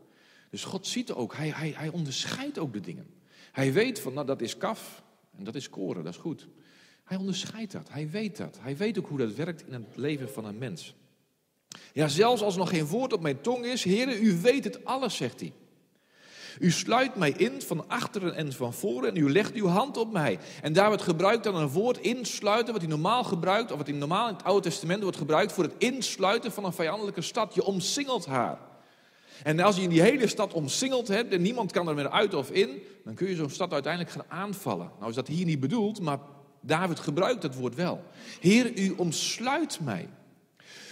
Dus God ziet ook. Hij, hij, hij onderscheidt ook de dingen. Hij weet van, nou dat is kaf en dat is koren, dat is goed. Hij onderscheidt dat, hij weet dat. Hij weet ook hoe dat werkt in het leven van een mens. Ja, zelfs als nog geen woord op mijn tong is, Heer, u weet het alles, zegt hij. U sluit mij in van achteren en van voren en u legt uw hand op mij. En daar wordt gebruikt dan een woord insluiten, wat hij normaal gebruikt, of wat in normaal in het Oude Testament wordt gebruikt voor het insluiten van een vijandelijke stad. Je omsingelt haar. En als je in die hele stad omsingeld hebt en niemand kan er meer uit of in, dan kun je zo'n stad uiteindelijk gaan aanvallen. Nou is dat hier niet bedoeld, maar David gebruikt het woord wel. Heer, u omsluit mij.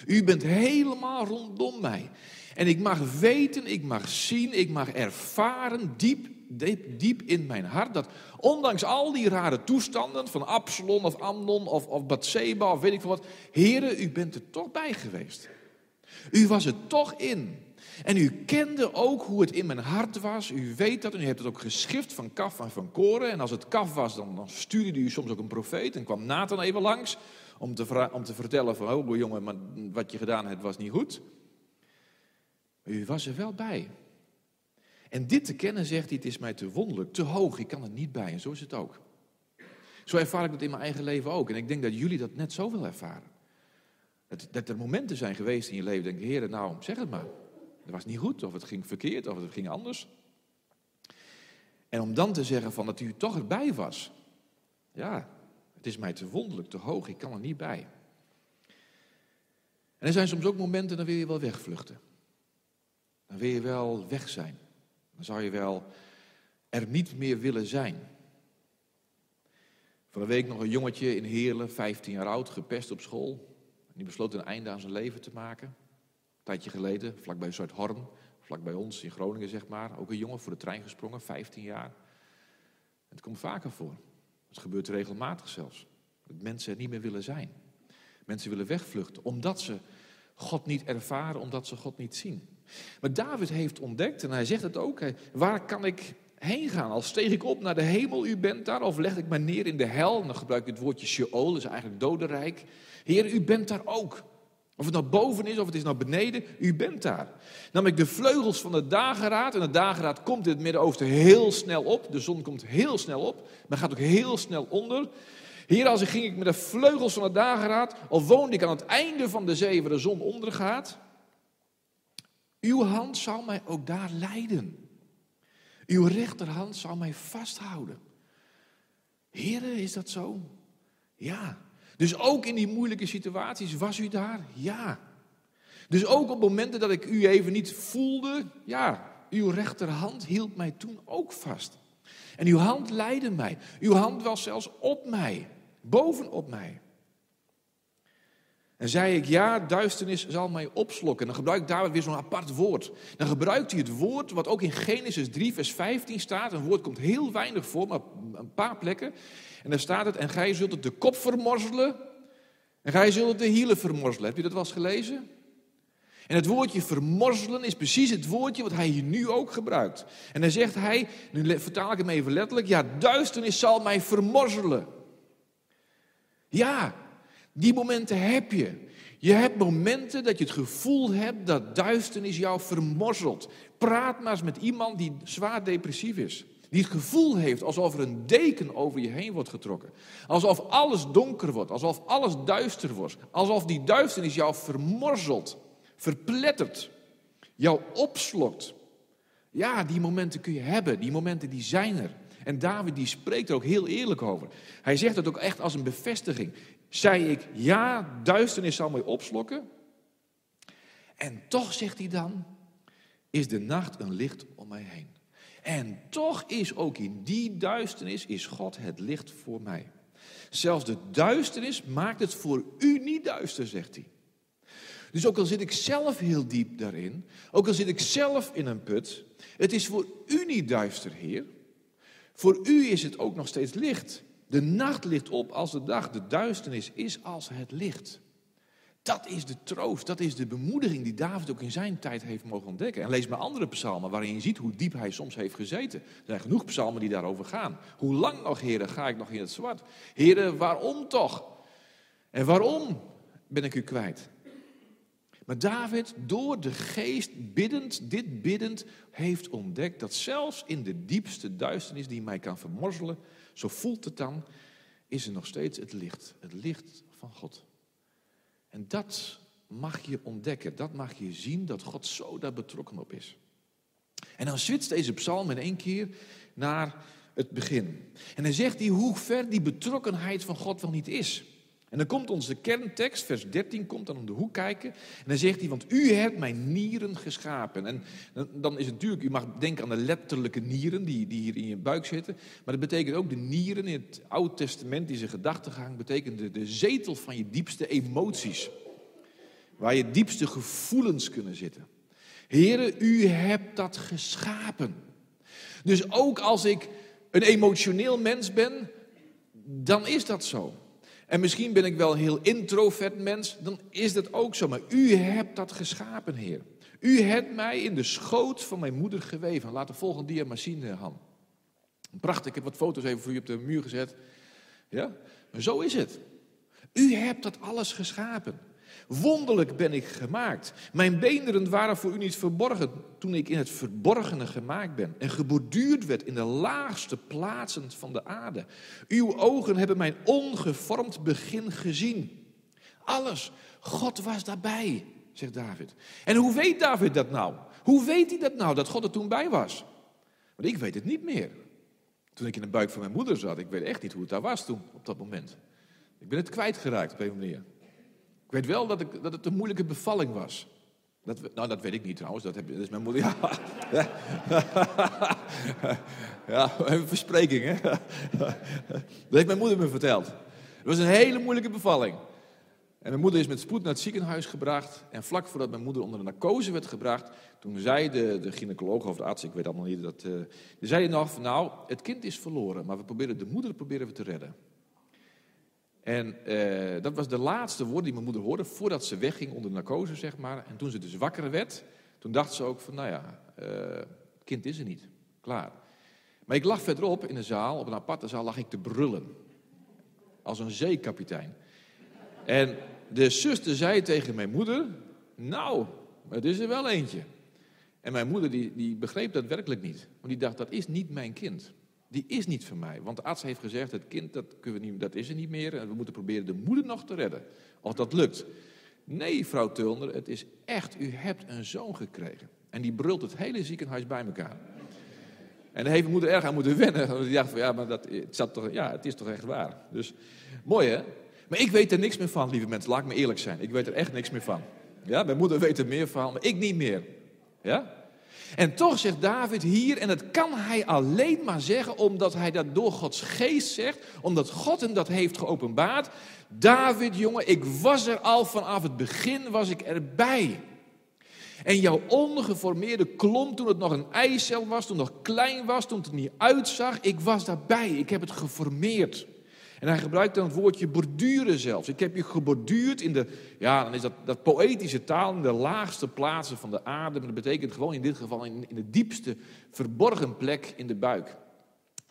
U bent helemaal rondom mij. En ik mag weten, ik mag zien, ik mag ervaren, diep, diep, diep in mijn hart, dat ondanks al die rare toestanden van Absalom of Amnon of, of Bathseba of weet ik veel wat, heren, u bent er toch bij geweest. U was er toch in. En u kende ook hoe het in mijn hart was. U weet dat en u hebt het ook geschrift van kaf en van koren. En als het kaf was, dan, stuurde u soms ook een profeet. En kwam Nathan even langs om te, om te vertellen van... Oh jongen, maar wat je gedaan hebt was niet goed. U was er wel bij. En dit te kennen, zegt hij, het is mij te wonderlijk, te hoog, ik kan er niet bij. En zo is het ook. Zo ervaar ik dat in mijn eigen leven ook. En ik denk dat jullie dat net zo willen ervaren. Dat, er momenten zijn geweest in je leven, denk ik, Heer, nou, zeg het maar. Het was niet goed, of het ging verkeerd, of het ging anders. En om dan te zeggen van dat u toch erbij was. Ja, het is mij te wonderlijk, te hoog, ik kan er niet bij. En er zijn soms ook momenten, dan wil je wel wegvluchten. Dan wil je wel weg zijn. Dan zou je wel er niet meer willen zijn. Van een week nog een jongetje in Heerlen, 15 jaar oud, gepest op school. Die besloot een einde aan zijn leven te maken. Tijdje geleden, vlakbij Zuidhorn, vlakbij ons in Groningen zeg maar. Ook een jongen voor de trein gesprongen, 15 jaar. Het komt vaker voor. Het gebeurt regelmatig zelfs. Dat mensen er niet meer willen zijn. Mensen willen wegvluchten, omdat ze God niet ervaren, omdat ze God niet zien. Maar David heeft ontdekt, en hij zegt het ook, waar kan ik heen gaan? Als steeg ik op naar de hemel, u bent daar, of leg ik me neer in de hel? Dan gebruik ik het woordje Sheol, is eigenlijk dodenrijk. Heer, u bent daar ook. Of het nou boven is of het is nou beneden, u bent daar. Nam ik de vleugels van de dageraad, en de dageraad komt in het Midden-Oosten heel snel op. De zon komt heel snel op, maar gaat ook heel snel onder. Hier als ging ik met de vleugels van de dageraad, al woonde ik aan het einde van de zee waar de zon ondergaat. Uw hand zal mij ook daar leiden. Uw rechterhand zal mij vasthouden. Heren, is dat zo? Ja. Dus ook in die moeilijke situaties was u daar? Ja. Dus ook op momenten dat ik u even niet voelde, ja, uw rechterhand hield mij toen ook vast. En uw hand leidde mij. Uw hand was zelfs op mij, bovenop mij. En zei ik, ja, duisternis zal mij opslokken. En dan gebruikt David weer zo'n apart woord. Dan gebruikt hij het woord wat ook in Genesis 3, vers 15 staat. Een woord komt heel weinig voor, maar een paar plekken. En daar staat het, en gij zult het de kop vermorzelen. En gij zult het de hielen vermorzelen. Heb je dat wel eens gelezen? En het woordje vermorzelen is precies het woordje wat hij hier nu ook gebruikt. En dan zegt hij, nu vertaal ik hem even letterlijk, ja, duisternis zal mij vermorzelen. Ja, die momenten heb je. Je hebt momenten dat je het gevoel hebt dat duisternis jou vermorzelt. Praat maar eens met iemand die zwaar depressief is. Die het gevoel heeft alsof er een deken over je heen wordt getrokken. Alsof alles donker wordt, alsof alles duister wordt. Alsof die duisternis jou vermorzelt, verplettert, jou opslokt. Ja, die momenten kun je hebben, die momenten die zijn er. En David die spreekt er ook heel eerlijk over. Hij zegt het ook echt als een bevestiging zei ik, ja, duisternis zal mij opslokken. En toch, zegt hij dan, is de nacht een licht om mij heen. En toch is ook in die duisternis is God het licht voor mij. Zelfs de duisternis maakt het voor u niet duister, zegt hij. Dus ook al zit ik zelf heel diep daarin, ook al zit ik zelf in een put, het is voor u niet duister, Heer. Voor u is het ook nog steeds licht. De nacht ligt op als de dag, de duisternis is als het licht. Dat is de troost, dat is de bemoediging die David ook in zijn tijd heeft mogen ontdekken. En lees maar andere psalmen waarin je ziet hoe diep hij soms heeft gezeten. Er zijn genoeg psalmen die daarover gaan. Hoe lang nog, heren, ga ik nog in het zwart? Heren, waarom toch? En waarom ben ik u kwijt? Maar David, door de geest biddend, dit biddend, heeft ontdekt dat zelfs in de diepste duisternis die mij kan vermorzelen, zo voelt het dan, is er nog steeds het licht. Het licht van God. En dat mag je ontdekken, dat mag je zien, dat God zo daar betrokken op is. En dan switcht deze psalm in één keer naar het begin. En dan zegt hij hoe ver die betrokkenheid van God wel niet is. En dan komt onze kerntekst, vers 13, komt dan om de hoek kijken. En dan zegt hij, want u hebt mijn nieren geschapen. En dan is het natuurlijk, u mag denken aan de letterlijke nieren die, die hier in je buik zitten. Maar dat betekent ook de nieren in het Oude Testament, die zijn gedachtegang, betekent de, de zetel van je diepste emoties. Waar je diepste gevoelens kunnen zitten. Heren, u hebt dat geschapen. Dus ook als ik een emotioneel mens ben, dan is dat zo. En misschien ben ik wel een heel introvert mens, dan is dat ook zo. Maar u hebt dat geschapen, Heer. U hebt mij in de schoot van mijn moeder geweven. Laat de volgende dia maar zien, Han. Prachtig, ik heb wat foto's even voor u op de muur gezet. Ja, maar zo is het. U hebt dat alles geschapen. Wonderlijk ben ik gemaakt. Mijn beenderen waren voor u niet verborgen toen ik in het verborgene gemaakt ben en geborduurd werd in de laagste plaatsen van de aarde. Uw ogen hebben mijn ongevormd begin gezien. Alles. God was daarbij, zegt David. En hoe weet David dat nou? Hoe weet hij dat nou, dat God er toen bij was? Want ik weet het niet meer. Toen ik in de buik van mijn moeder zat, ik weet echt niet hoe het daar was toen, op dat moment. Ik ben het kwijtgeraakt op een manier. Ik weet wel dat, ik, dat het een moeilijke bevalling was. Dat, nou, dat weet ik niet trouwens. Dat, heb, dat is mijn moeder. Ja, ja een verspreking, hè? Dat heeft mijn moeder me verteld. Het was een hele moeilijke bevalling. En mijn moeder is met spoed naar het ziekenhuis gebracht. En vlak voordat mijn moeder onder de narcose werd gebracht, toen zei de, de gynaecoloog of de arts, ik weet allemaal niet, dat, uh, die zei nog nou, het kind is verloren, maar we proberen de moeder proberen we te redden. En eh, dat was de laatste woorden die mijn moeder hoorde voordat ze wegging onder narcose, zeg maar. En toen ze dus wakker werd, toen dacht ze ook van, nou ja, uh, kind is er niet. Klaar. Maar ik lag verderop in de zaal, op een aparte zaal, lag ik te brullen. Als een zeekapitein. En de zuster zei tegen mijn moeder, nou, het is er wel eentje. En mijn moeder die, die begreep dat werkelijk niet. Want die dacht, dat is niet mijn kind. Die is niet van mij. Want de arts heeft gezegd, het kind dat, kunnen we niet, dat is er niet meer. En we moeten proberen de moeder nog te redden. Of dat lukt. Nee, vrouw Tulner, het is echt, u hebt een zoon gekregen. En die brult het hele ziekenhuis bij elkaar. En daar heeft mijn moeder erg aan moeten wennen. Want die dacht ja, maar dat, het, zat toch, ja, het is toch echt waar. Dus, mooi hè? Maar ik weet er niks meer van, lieve mensen. Laat ik me eerlijk zijn. Ik weet er echt niks meer van. Ja, mijn moeder weet er meer van, maar ik niet meer. Ja? En toch zegt David hier, en dat kan hij alleen maar zeggen omdat hij dat door Gods geest zegt, omdat God hem dat heeft geopenbaard. David, jongen, ik was er al vanaf het begin, was ik erbij. En jouw ongeformeerde klomp toen het nog een eicel was, toen het nog klein was, toen het er niet uitzag, ik was daarbij, ik heb het geformeerd. En hij gebruikt dan het woordje borduren zelfs. Ik heb je geborduurd in de, ja, dan is dat, dat poëtische taal, in de laagste plaatsen van de aarde. Maar dat betekent gewoon in dit geval in, in de diepste verborgen plek in de buik.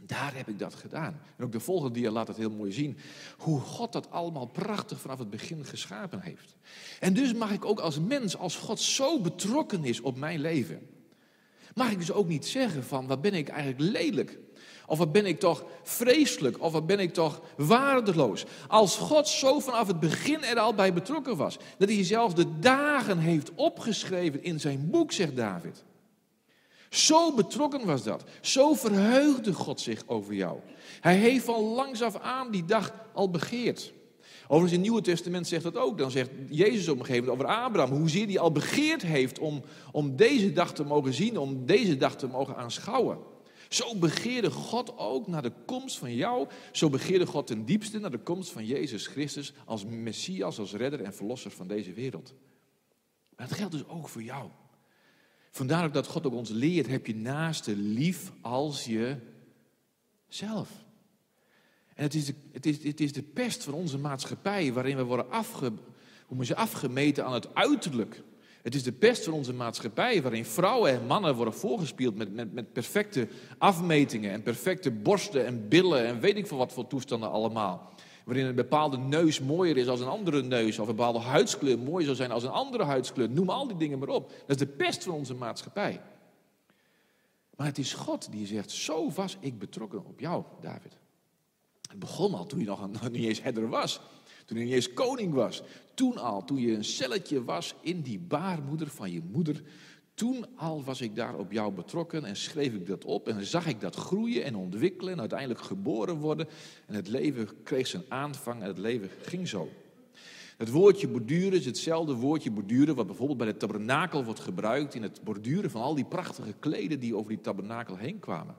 Daar heb ik dat gedaan. En ook de volgende dia laat het heel mooi zien. Hoe God dat allemaal prachtig vanaf het begin geschapen heeft. En dus mag ik ook als mens, als God zo betrokken is op mijn leven. Mag ik dus ook niet zeggen van, wat ben ik eigenlijk lelijk. Of wat ben ik toch vreselijk? Of wat ben ik toch waardeloos? Als God zo vanaf het begin er al bij betrokken was. Dat hij zelfs de dagen heeft opgeschreven in zijn boek, zegt David. Zo betrokken was dat. Zo verheugde God zich over jou. Hij heeft van langs af aan die dag al begeerd. Overigens in het Nieuwe Testament zegt dat ook. Dan zegt Jezus op een gegeven moment over Abraham. Hoezeer hij al begeerd heeft om, om deze dag te mogen zien. Om deze dag te mogen aanschouwen. Zo begeerde God ook naar de komst van jou. Zo begeerde God ten diepste naar de komst van Jezus Christus als Messias, als redder en verlosser van deze wereld. Maar dat geldt dus ook voor jou. Vandaar dat God ook ons leert, heb je naaste lief als jezelf. En het is, de, het, is, het is de pest van onze maatschappij waarin we worden afge, hoe afgemeten aan het uiterlijk. Het is de pest van onze maatschappij, waarin vrouwen en mannen worden voorgespield met, met, met perfecte afmetingen en perfecte borsten en billen en weet ik veel wat voor toestanden allemaal. Waarin een bepaalde neus mooier is dan een andere neus, of een bepaalde huidskleur mooier zou zijn als een andere huidskleur. Noem al die dingen maar op. Dat is de pest van onze maatschappij. Maar het is God die zegt: Zo was ik betrokken op jou, David. Het begon al toen je nog niet eens herder was. Toen niet eens koning was. Toen al, toen je een celletje was in die baarmoeder van je moeder. Toen al was ik daar op jou betrokken en schreef ik dat op. En zag ik dat groeien en ontwikkelen en uiteindelijk geboren worden. En het leven kreeg zijn aanvang en het leven ging zo. Het woordje borduren is hetzelfde woordje borduren wat bijvoorbeeld bij de tabernakel wordt gebruikt in het borduren van al die prachtige kleden die over die tabernakel heen kwamen.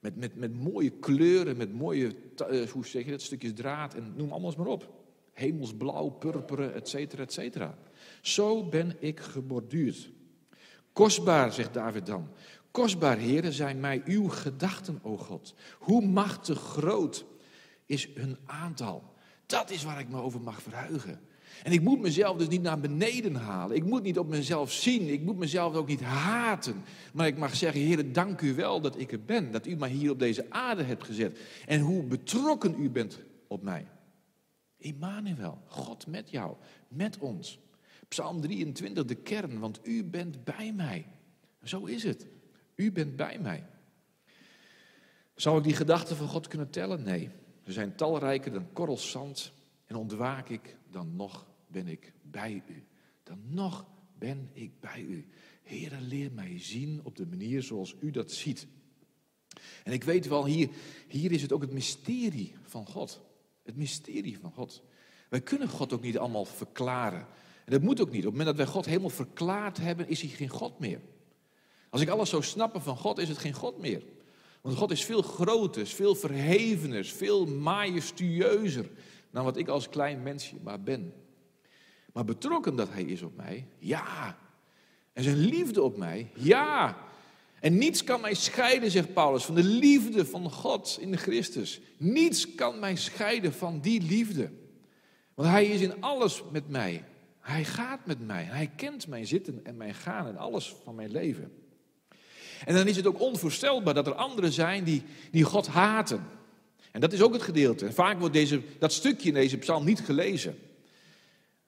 Met, met, met mooie kleuren, met mooie, uh, hoe zeg je dat, stukjes draad en noem alles maar op hemelsblauw, purperen, et cetera, et cetera. Zo ben ik geborduurd. Kostbaar, zegt David dan. Kostbaar, heren, zijn mij uw gedachten, o God. Hoe machtig groot is hun aantal. Dat is waar ik me over mag verheugen. En ik moet mezelf dus niet naar beneden halen. Ik moet niet op mezelf zien. Ik moet mezelf ook niet haten. Maar ik mag zeggen, Heer, dank u wel dat ik er ben. Dat u mij hier op deze aarde hebt gezet. En hoe betrokken u bent op mij. Immanuel, God met jou, met ons. Psalm 23, de kern, want u bent bij mij. Zo is het. U bent bij mij. Zou ik die gedachten van God kunnen tellen? Nee. Ze zijn talrijker dan korrels zand. En ontwaak ik, dan nog ben ik bij u. Dan nog ben ik bij u. Heere, leer mij zien op de manier zoals u dat ziet. En ik weet wel, hier, hier is het ook het mysterie van God. Het mysterie van God. Wij kunnen God ook niet allemaal verklaren. En dat moet ook niet. Op het moment dat wij God helemaal verklaard hebben, is hij geen God meer. Als ik alles zou snappen van God, is het geen God meer. Want God is veel groter, veel verhevener, veel majestueuzer dan wat ik als klein mensje maar ben. Maar betrokken dat Hij is op mij, ja. En zijn liefde op mij, ja. En niets kan mij scheiden, zegt Paulus, van de liefde van God in Christus. Niets kan mij scheiden van die liefde. Want Hij is in alles met mij. Hij gaat met mij. Hij kent mijn zitten en mijn gaan en alles van mijn leven. En dan is het ook onvoorstelbaar dat er anderen zijn die, die God haten. En dat is ook het gedeelte. Vaak wordt deze, dat stukje in deze psalm niet gelezen.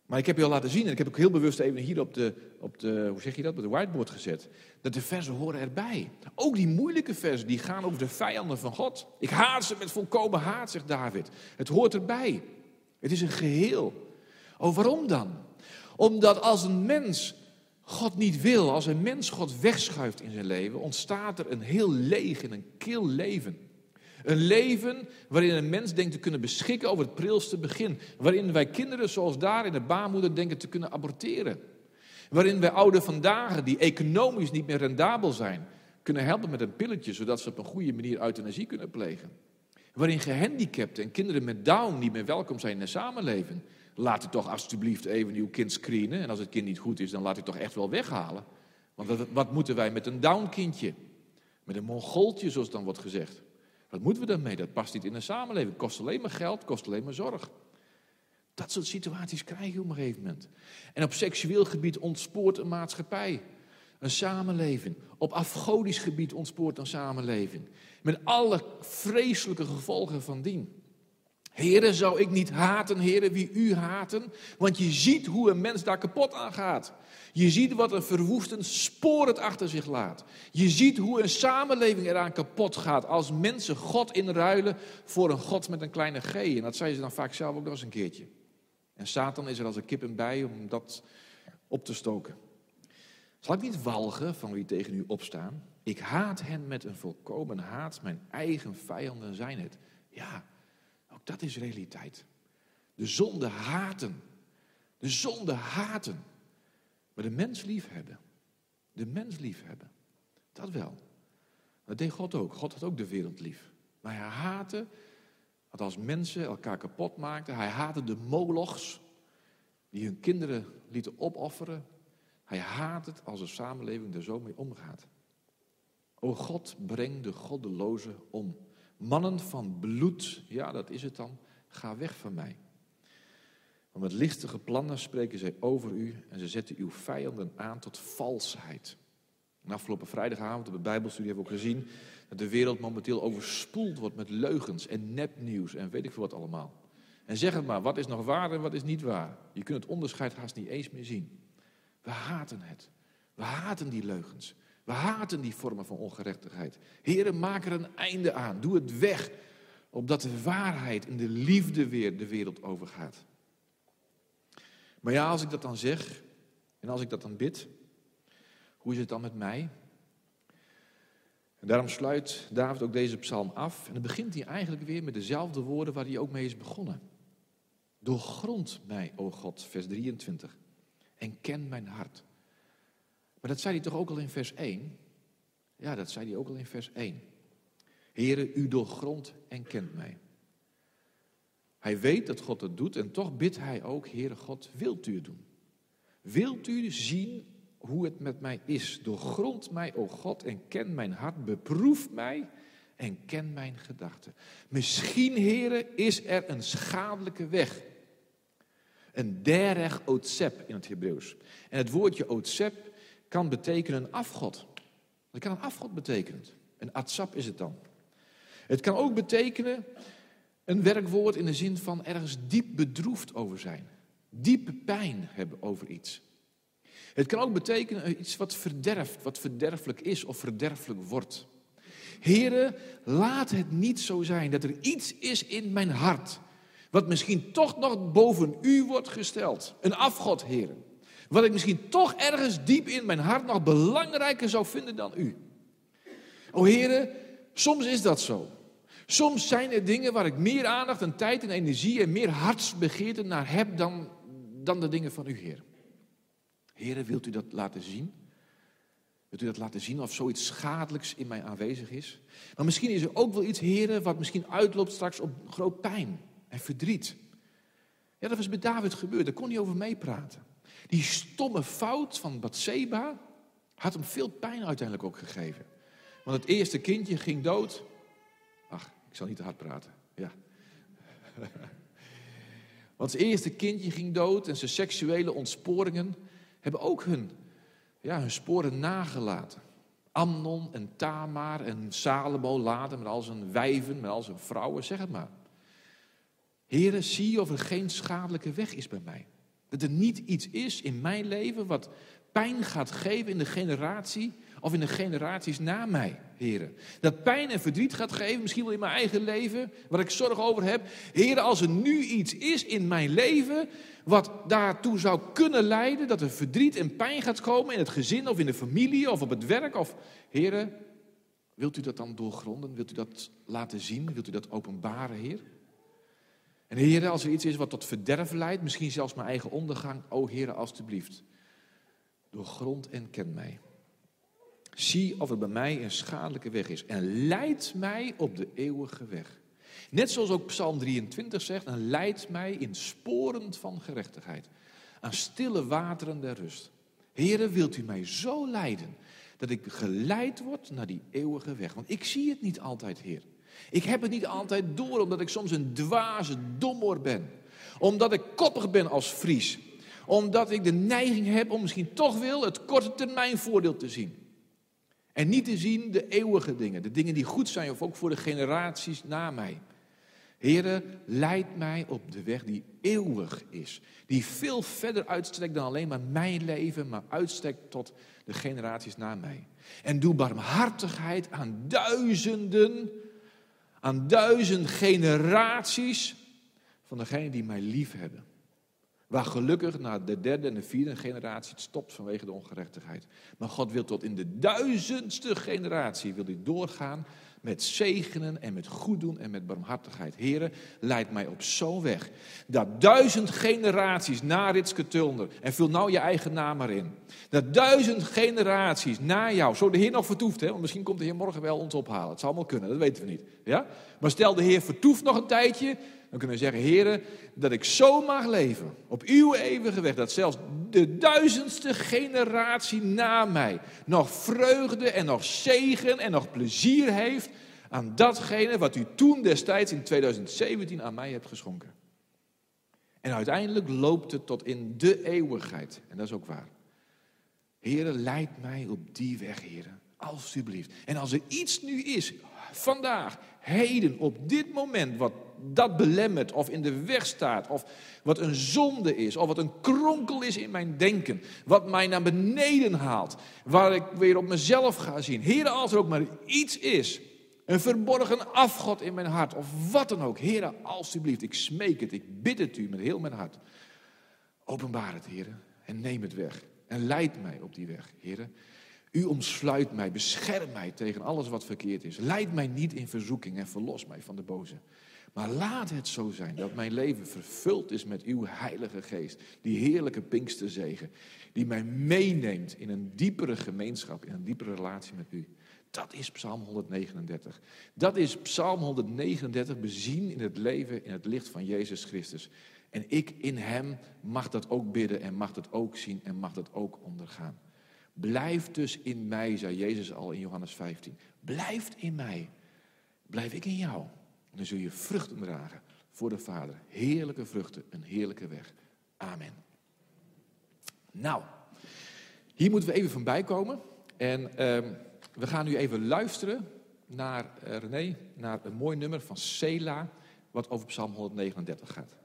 Maar ik heb je al laten zien, en ik heb ook heel bewust even hier op de, op de, hoe zeg je dat, op de whiteboard gezet, dat de versen horen erbij. Ook die moeilijke versen, die gaan over de vijanden van God. Ik haat ze met volkomen haat, zegt David. Het hoort erbij. Het is een geheel. Oh, waarom dan? Omdat als een mens God niet wil, als een mens God wegschuift in zijn leven, ontstaat er een heel leeg en een kil leven. Een leven waarin een mens denkt te kunnen beschikken over het prilste begin. Waarin wij kinderen zoals daar in de baarmoeder denken te kunnen aborteren. Waarin wij ouderen vandaag die economisch niet meer rendabel zijn, kunnen helpen met een pilletje zodat ze op een goede manier euthanasie kunnen plegen. Waarin gehandicapten en kinderen met Down niet meer welkom zijn in de samenleving. Laat u toch alsjeblieft even uw kind screenen. En als het kind niet goed is, dan laat u toch echt wel weghalen. Want wat, moeten wij met een Down kindje? Met een mongooltje, zoals dan wordt gezegd. Wat moeten we daarmee? Dat past niet in een samenleving. Kost alleen maar geld, kost alleen maar zorg. Dat soort situaties krijg je op een gegeven moment. En op seksueel gebied ontspoort een maatschappij. Een samenleving. Op afgodisch gebied ontspoort een samenleving. Met alle vreselijke gevolgen van dien. Heren, zou ik niet haten, heren, wie u haten? Want je ziet hoe een mens daar kapot aan gaat. Je ziet wat een verwoestend spoor het achter zich laat. Je ziet hoe een samenleving eraan kapot gaat als mensen God inruilen voor een God met een kleine g. En dat zei ze dan vaak zelf ook nog eens een keertje. En Satan is er als een kip en bij om dat op te stoken. Zal ik niet walgen van wie tegen u opstaan? Ik haat hen met een volkomen haat. Mijn eigen vijanden zijn het. Ja, ook dat is realiteit. De zonde haten. De zonde haten. Maar de mens liefhebben. De mens liefhebben. Dat wel. Dat deed God ook. God had ook de wereld lief. Maar hij haatte wat als mensen elkaar kapot maakten. Hij haatte de molochs die hun kinderen lieten opofferen. Hij haat het als een samenleving er zo mee omgaat. O God, breng de goddelozen om. Mannen van bloed, ja dat is het dan, ga weg van mij. Want met lichtige plannen spreken zij over u en ze zetten uw vijanden aan tot valsheid. En afgelopen vrijdagavond op de Bijbelstudie hebben we ook gezien dat de wereld momenteel overspoeld wordt met leugens en nepnieuws en weet ik veel wat allemaal. En zeg het maar, wat is nog waar en wat is niet waar? Je kunt het onderscheid haast niet eens meer zien. We haten het. We haten die leugens. We haten die vormen van ongerechtigheid. Heren, maak er een einde aan. Doe het weg. Opdat de waarheid en de liefde weer de wereld overgaat. Maar ja, als ik dat dan zeg en als ik dat dan bid, hoe is het dan met mij? En daarom sluit David ook deze psalm af. En dan begint hij eigenlijk weer met dezelfde woorden waar hij ook mee is begonnen. Doorgrond mij, o God, vers 23, en ken mijn hart. Maar dat zei hij toch ook al in vers 1? Ja, dat zei hij ook al in vers 1. Heere, u doorgrond en kent mij. Hij weet dat God het doet en toch bidt hij ook, Heere God, wilt u het doen? Wilt u zien hoe het met mij is. Doorgrond mij, o God, en ken mijn hart. Beproef mij en ken mijn gedachten. Misschien, heren, is er een schadelijke weg. Een derech otsep in het Hebreeuws. En het woordje otsep kan betekenen een afgod. Dat kan een afgod betekenen. Een atsap is het dan. Het kan ook betekenen een werkwoord in de zin van ergens diep bedroefd over zijn. Diepe pijn hebben over iets. Het kan ook betekenen iets wat verderft, wat verderfelijk is of verderfelijk wordt. Heren, laat het niet zo zijn dat er iets is in mijn hart, wat misschien toch nog boven u wordt gesteld. Een afgod, heren. Wat ik misschien toch ergens diep in mijn hart nog belangrijker zou vinden dan u. O heren, soms is dat zo. Soms zijn er dingen waar ik meer aandacht en tijd en energie en meer hartsbegeerte naar heb dan, dan de dingen van u, Heer. Heren, wilt u dat laten zien? Wilt u dat laten zien of zoiets schadelijks in mij aanwezig is? Maar misschien is er ook wel iets, heren, wat misschien uitloopt straks op groot pijn en verdriet. Ja, dat was met David gebeurd, daar kon hij over meepraten. Die stomme fout van Bathseba had hem veel pijn uiteindelijk ook gegeven. Want het eerste kindje ging dood. Zal niet te hard praten. Ja. Want het eerste kindje ging dood en zijn seksuele ontsporingen hebben ook hun, ja, hun sporen nagelaten. Amnon en Tamar en Salomo later met al zijn wijven, met al zijn vrouwen, zeg het maar. Heren, zie of er geen schadelijke weg is bij mij. Dat er niet iets is in mijn leven wat pijn gaat geven in de generatie of in de generaties na mij, heren. Dat pijn en verdriet gaat geven, misschien wel in mijn eigen leven, waar ik zorg over heb. Heren, als er nu iets is in mijn leven wat daartoe zou kunnen leiden dat er verdriet en pijn gaat komen in het gezin of in de familie of op het werk. Of, heren, wilt u dat dan doorgronden? Wilt u dat laten zien? Wilt u dat openbaren, Heer? En heren, als er iets is wat tot verderf leidt, misschien zelfs mijn eigen ondergang, o heren, alstublieft. Doorgrond en ken mij. Zie of er bij mij een schadelijke weg is en leid mij op de eeuwige weg. Net zoals ook Psalm 23 zegt, en leid mij in sporen van gerechtigheid, aan stille wateren der rust. Heren, wilt u mij zo leiden dat ik geleid word naar die eeuwige weg? Want ik zie het niet altijd, Heer. Ik heb het niet altijd door, omdat ik soms een dwaze domoor ben. Omdat ik koppig ben als Fries. Omdat ik de neiging heb om misschien toch wel het korte termijn voordeel te zien. En niet te zien de eeuwige dingen, de dingen die goed zijn, of ook voor de generaties na mij. Heren, leid mij op de weg die eeuwig is. Die veel verder uitstrekt dan alleen maar mijn leven, maar uitstrekt tot de generaties na mij. En doe barmhartigheid aan duizenden, aan duizend generaties van degenen die mij lief hebben. Waar gelukkig na de derde en de vierde generatie het stopt vanwege de ongerechtigheid. Maar God wil tot in de duizendste generatie wil hij doorgaan met zegenen en met goed doen en met barmhartigheid. Heren, leid mij op zo'n weg. Dat duizend generaties na Ritske Tulner, en vul nou je eigen naam maar in. Dat duizend generaties na jou, zo de Heer nog vertoeft, hè, want misschien komt de Heer morgen wel ons ophalen. Het zou allemaal kunnen, dat weten we niet. Ja? Maar stel de Heer vertoeft nog een tijdje, dan kunnen we zeggen, heren, dat ik zo mag leven op uw eeuwige weg, dat zelfs de duizendste generatie na mij nog vreugde en nog zegen en nog plezier heeft aan datgene wat u toen destijds in 2017 aan mij hebt geschonken. En uiteindelijk loopt het tot in de eeuwigheid. En dat is ook waar. Heren, leid mij op die weg, heren. Alsjeblieft. En als er iets nu is, vandaag, heden, op dit moment, wat dat belemmert of in de weg staat, of wat een zonde is, of wat een kronkel is in mijn denken, wat mij naar beneden haalt, waar ik weer op mezelf ga zien. Heren, als er ook maar iets is, een verborgen afgod in mijn hart, of wat dan ook. Heren, alstublieft, ik smeek het, ik bid het u met heel mijn hart. Openbaar het, heren, en neem het weg. En leid mij op die weg, heren. U omsluit mij, bescherm mij tegen alles wat verkeerd is. Leid mij niet in verzoeking en verlos mij van de boze. Maar laat het zo zijn dat mijn leven vervuld is met uw Heilige Geest. Die heerlijke Pinksterzegen. Die mij meeneemt in een diepere gemeenschap, in een diepere relatie met u. Dat is Psalm 139. Dat is Psalm 139 bezien in het leven, in het licht van Jezus Christus. En ik in Hem mag dat ook bidden en mag dat ook zien en mag dat ook ondergaan. Blijf dus in mij, zei Jezus al in Johannes 15. Blijf in mij. Blijf ik in jou. Dan zul je vruchten dragen voor de Vader. Heerlijke vruchten, een heerlijke weg. Amen. Nou, hier moeten we even van bijkomen. En ehm, we gaan nu even luisteren naar uh, René, naar een mooi nummer van Sela, wat over Psalm 139 gaat.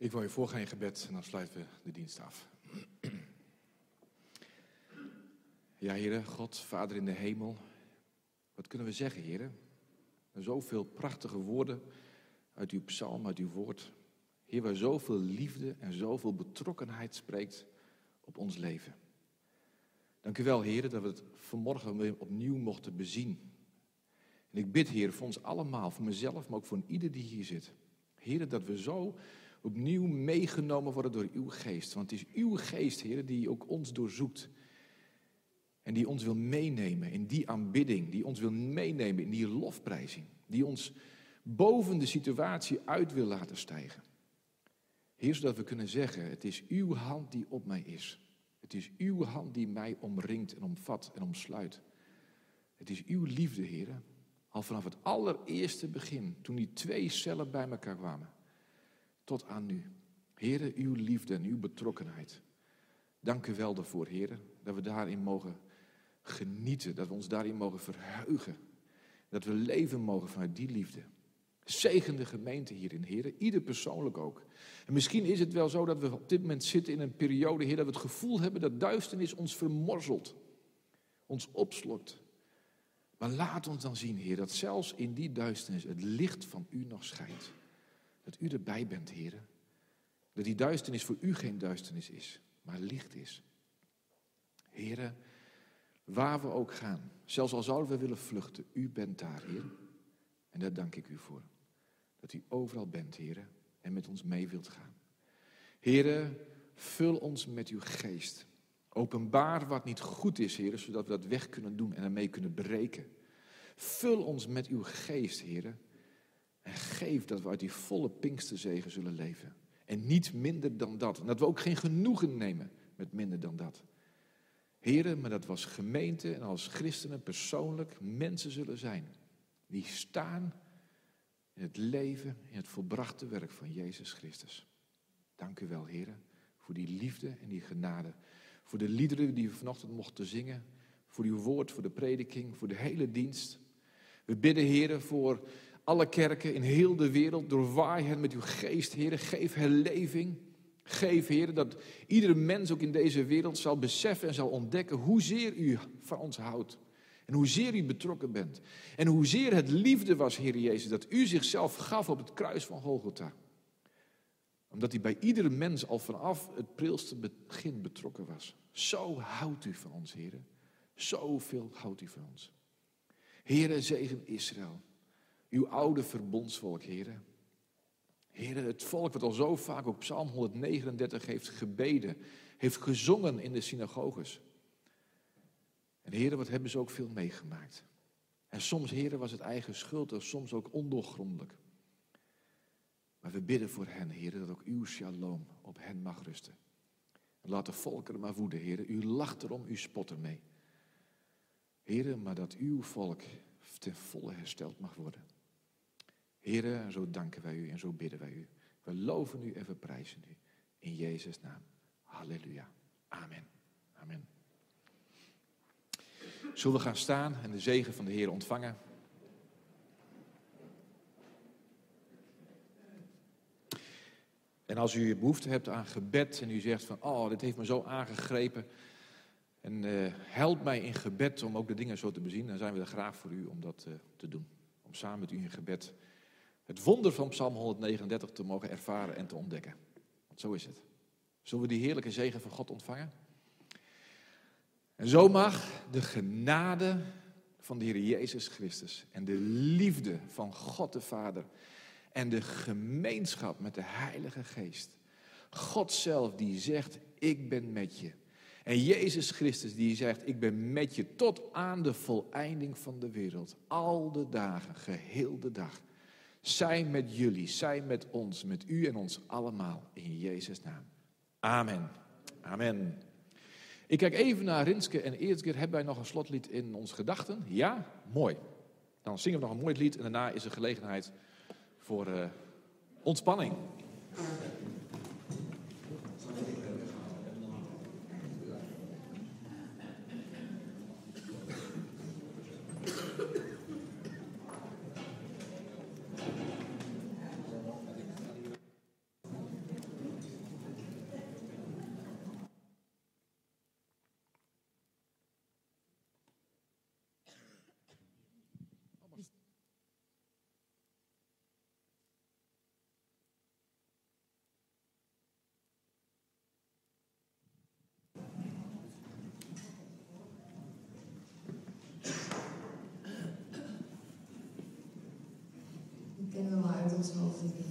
Ik wil je voorgaan in gebed en dan sluiten we de dienst af. Ja, Heere, God, Vader in de hemel. Wat kunnen we zeggen, Heere? Zoveel prachtige woorden uit uw psalm, uit uw woord. Heer, waar zoveel liefde en zoveel betrokkenheid spreekt op ons leven. Dank u wel, Heer, dat we het vanmorgen weer opnieuw mochten bezien. En ik bid, Heer, voor ons allemaal, voor mezelf, maar ook voor ieder die hier zit. Heer, dat we zo opnieuw meegenomen worden door uw geest. Want het is uw geest, Heer, die ook ons doorzoekt. En die ons wil meenemen in die aanbidding, die ons wil meenemen in die lofprijzing. Die ons boven de situatie uit wil laten stijgen. Heer, zodat we kunnen zeggen, het is uw hand die op mij is. Het is uw hand die mij omringt en omvat en omsluit. Het is uw liefde, Heer. Al vanaf het allereerste begin, toen die twee cellen bij elkaar kwamen. Tot aan nu. Heer, uw liefde en uw betrokkenheid. Dank u wel daarvoor, Heer, dat we daarin mogen genieten. Dat we ons daarin mogen verheugen. Dat we leven mogen vanuit die liefde. Zegen de gemeente hierin, heren. Ieder persoonlijk ook. En misschien is het wel zo dat we op dit moment zitten in een periode, heer, dat we het gevoel hebben dat duisternis ons vermorzelt. Ons opslokt. Maar laat ons dan zien, heer, dat zelfs in die duisternis het licht van u nog schijnt. Dat u erbij bent, heren. Dat die duisternis voor u geen duisternis is, maar licht is. Heren, waar we ook gaan, zelfs al zouden we willen vluchten, u bent daar, heer. En daar dank ik u voor. Dat u overal bent, heren, en met ons mee wilt gaan. Heren, vul ons met uw geest. Openbaar wat niet goed is, heren, zodat we dat weg kunnen doen en ermee kunnen breken. Vul ons met uw geest, heren. En geef dat we uit die volle Pinksterzegen zullen leven. En niet minder dan dat. En dat we ook geen genoegen nemen met minder dan dat. Heren, maar dat we als gemeente en als christenen persoonlijk mensen zullen zijn. Die staan in het leven, in het volbrachte werk van Jezus Christus. Dank u wel, heren, voor die liefde en die genade. Voor de liederen die we vanochtend mochten zingen. Voor uw woord, voor de prediking, voor de hele dienst. We bidden, heren, voor alle kerken in heel de wereld. Doorwaai hen met uw geest, heren. Geef herleving. Geef, heren, dat iedere mens ook in deze wereld zal beseffen en zal ontdekken hoezeer u van ons houdt. En hoezeer u betrokken bent. En hoezeer het liefde was, Heer Jezus, dat u zichzelf gaf op het kruis van Golgotha. Omdat hij bij iedere mens al vanaf het prilste begin betrokken was. Zo houdt u van ons, Heer. Zoveel houdt u van ons. Heere, zegen Israël. Uw oude verbondsvolk, Heer. Heer, het volk wat al zo vaak op Psalm 139 heeft gebeden, heeft gezongen in de synagoges. En heren, wat hebben ze ook veel meegemaakt. En soms, heren, was het eigen schuld en soms ook ondoorgrondelijk. Maar we bidden voor hen, heren, dat ook uw shalom op hen mag rusten. En laat de volkeren maar woeden, heren. U lacht erom, u spot ermee. Heren, maar dat uw volk ten volle hersteld mag worden. Heren, zo danken wij u en zo bidden wij u. We loven u en we prijzen u. In Jezus' naam. Halleluja. Amen. Amen. Zullen we gaan staan en de zegen van de Heer ontvangen? En als u behoefte hebt aan gebed en u zegt van, oh, dit heeft me zo aangegrepen. En uh, help mij in gebed om ook de dingen zo te bezien. Dan zijn we er graag voor u om dat uh, te doen. Om samen met u in gebed het wonder van Psalm 139 te mogen ervaren en te ontdekken. Want zo is het. Zullen we die heerlijke zegen van God ontvangen? En zo mag de genade van de Heer Jezus Christus en de liefde van God de Vader en de gemeenschap met de Heilige Geest. God zelf die zegt, ik ben met je. En Jezus Christus die zegt, ik ben met je tot aan de voleinding van de wereld. Al de dagen, geheel de dag. Zij met jullie, zij met ons, met u en ons allemaal. In Jezus' naam. Amen. Amen. Ik kijk even naar Rinske en eerst keer hebben wij nog een slotlied in ons gedachten. Ja? Mooi. Dan zingen we nog een mooi lied en daarna is er gelegenheid voor uh, ontspanning. Ons hoofd in gebed.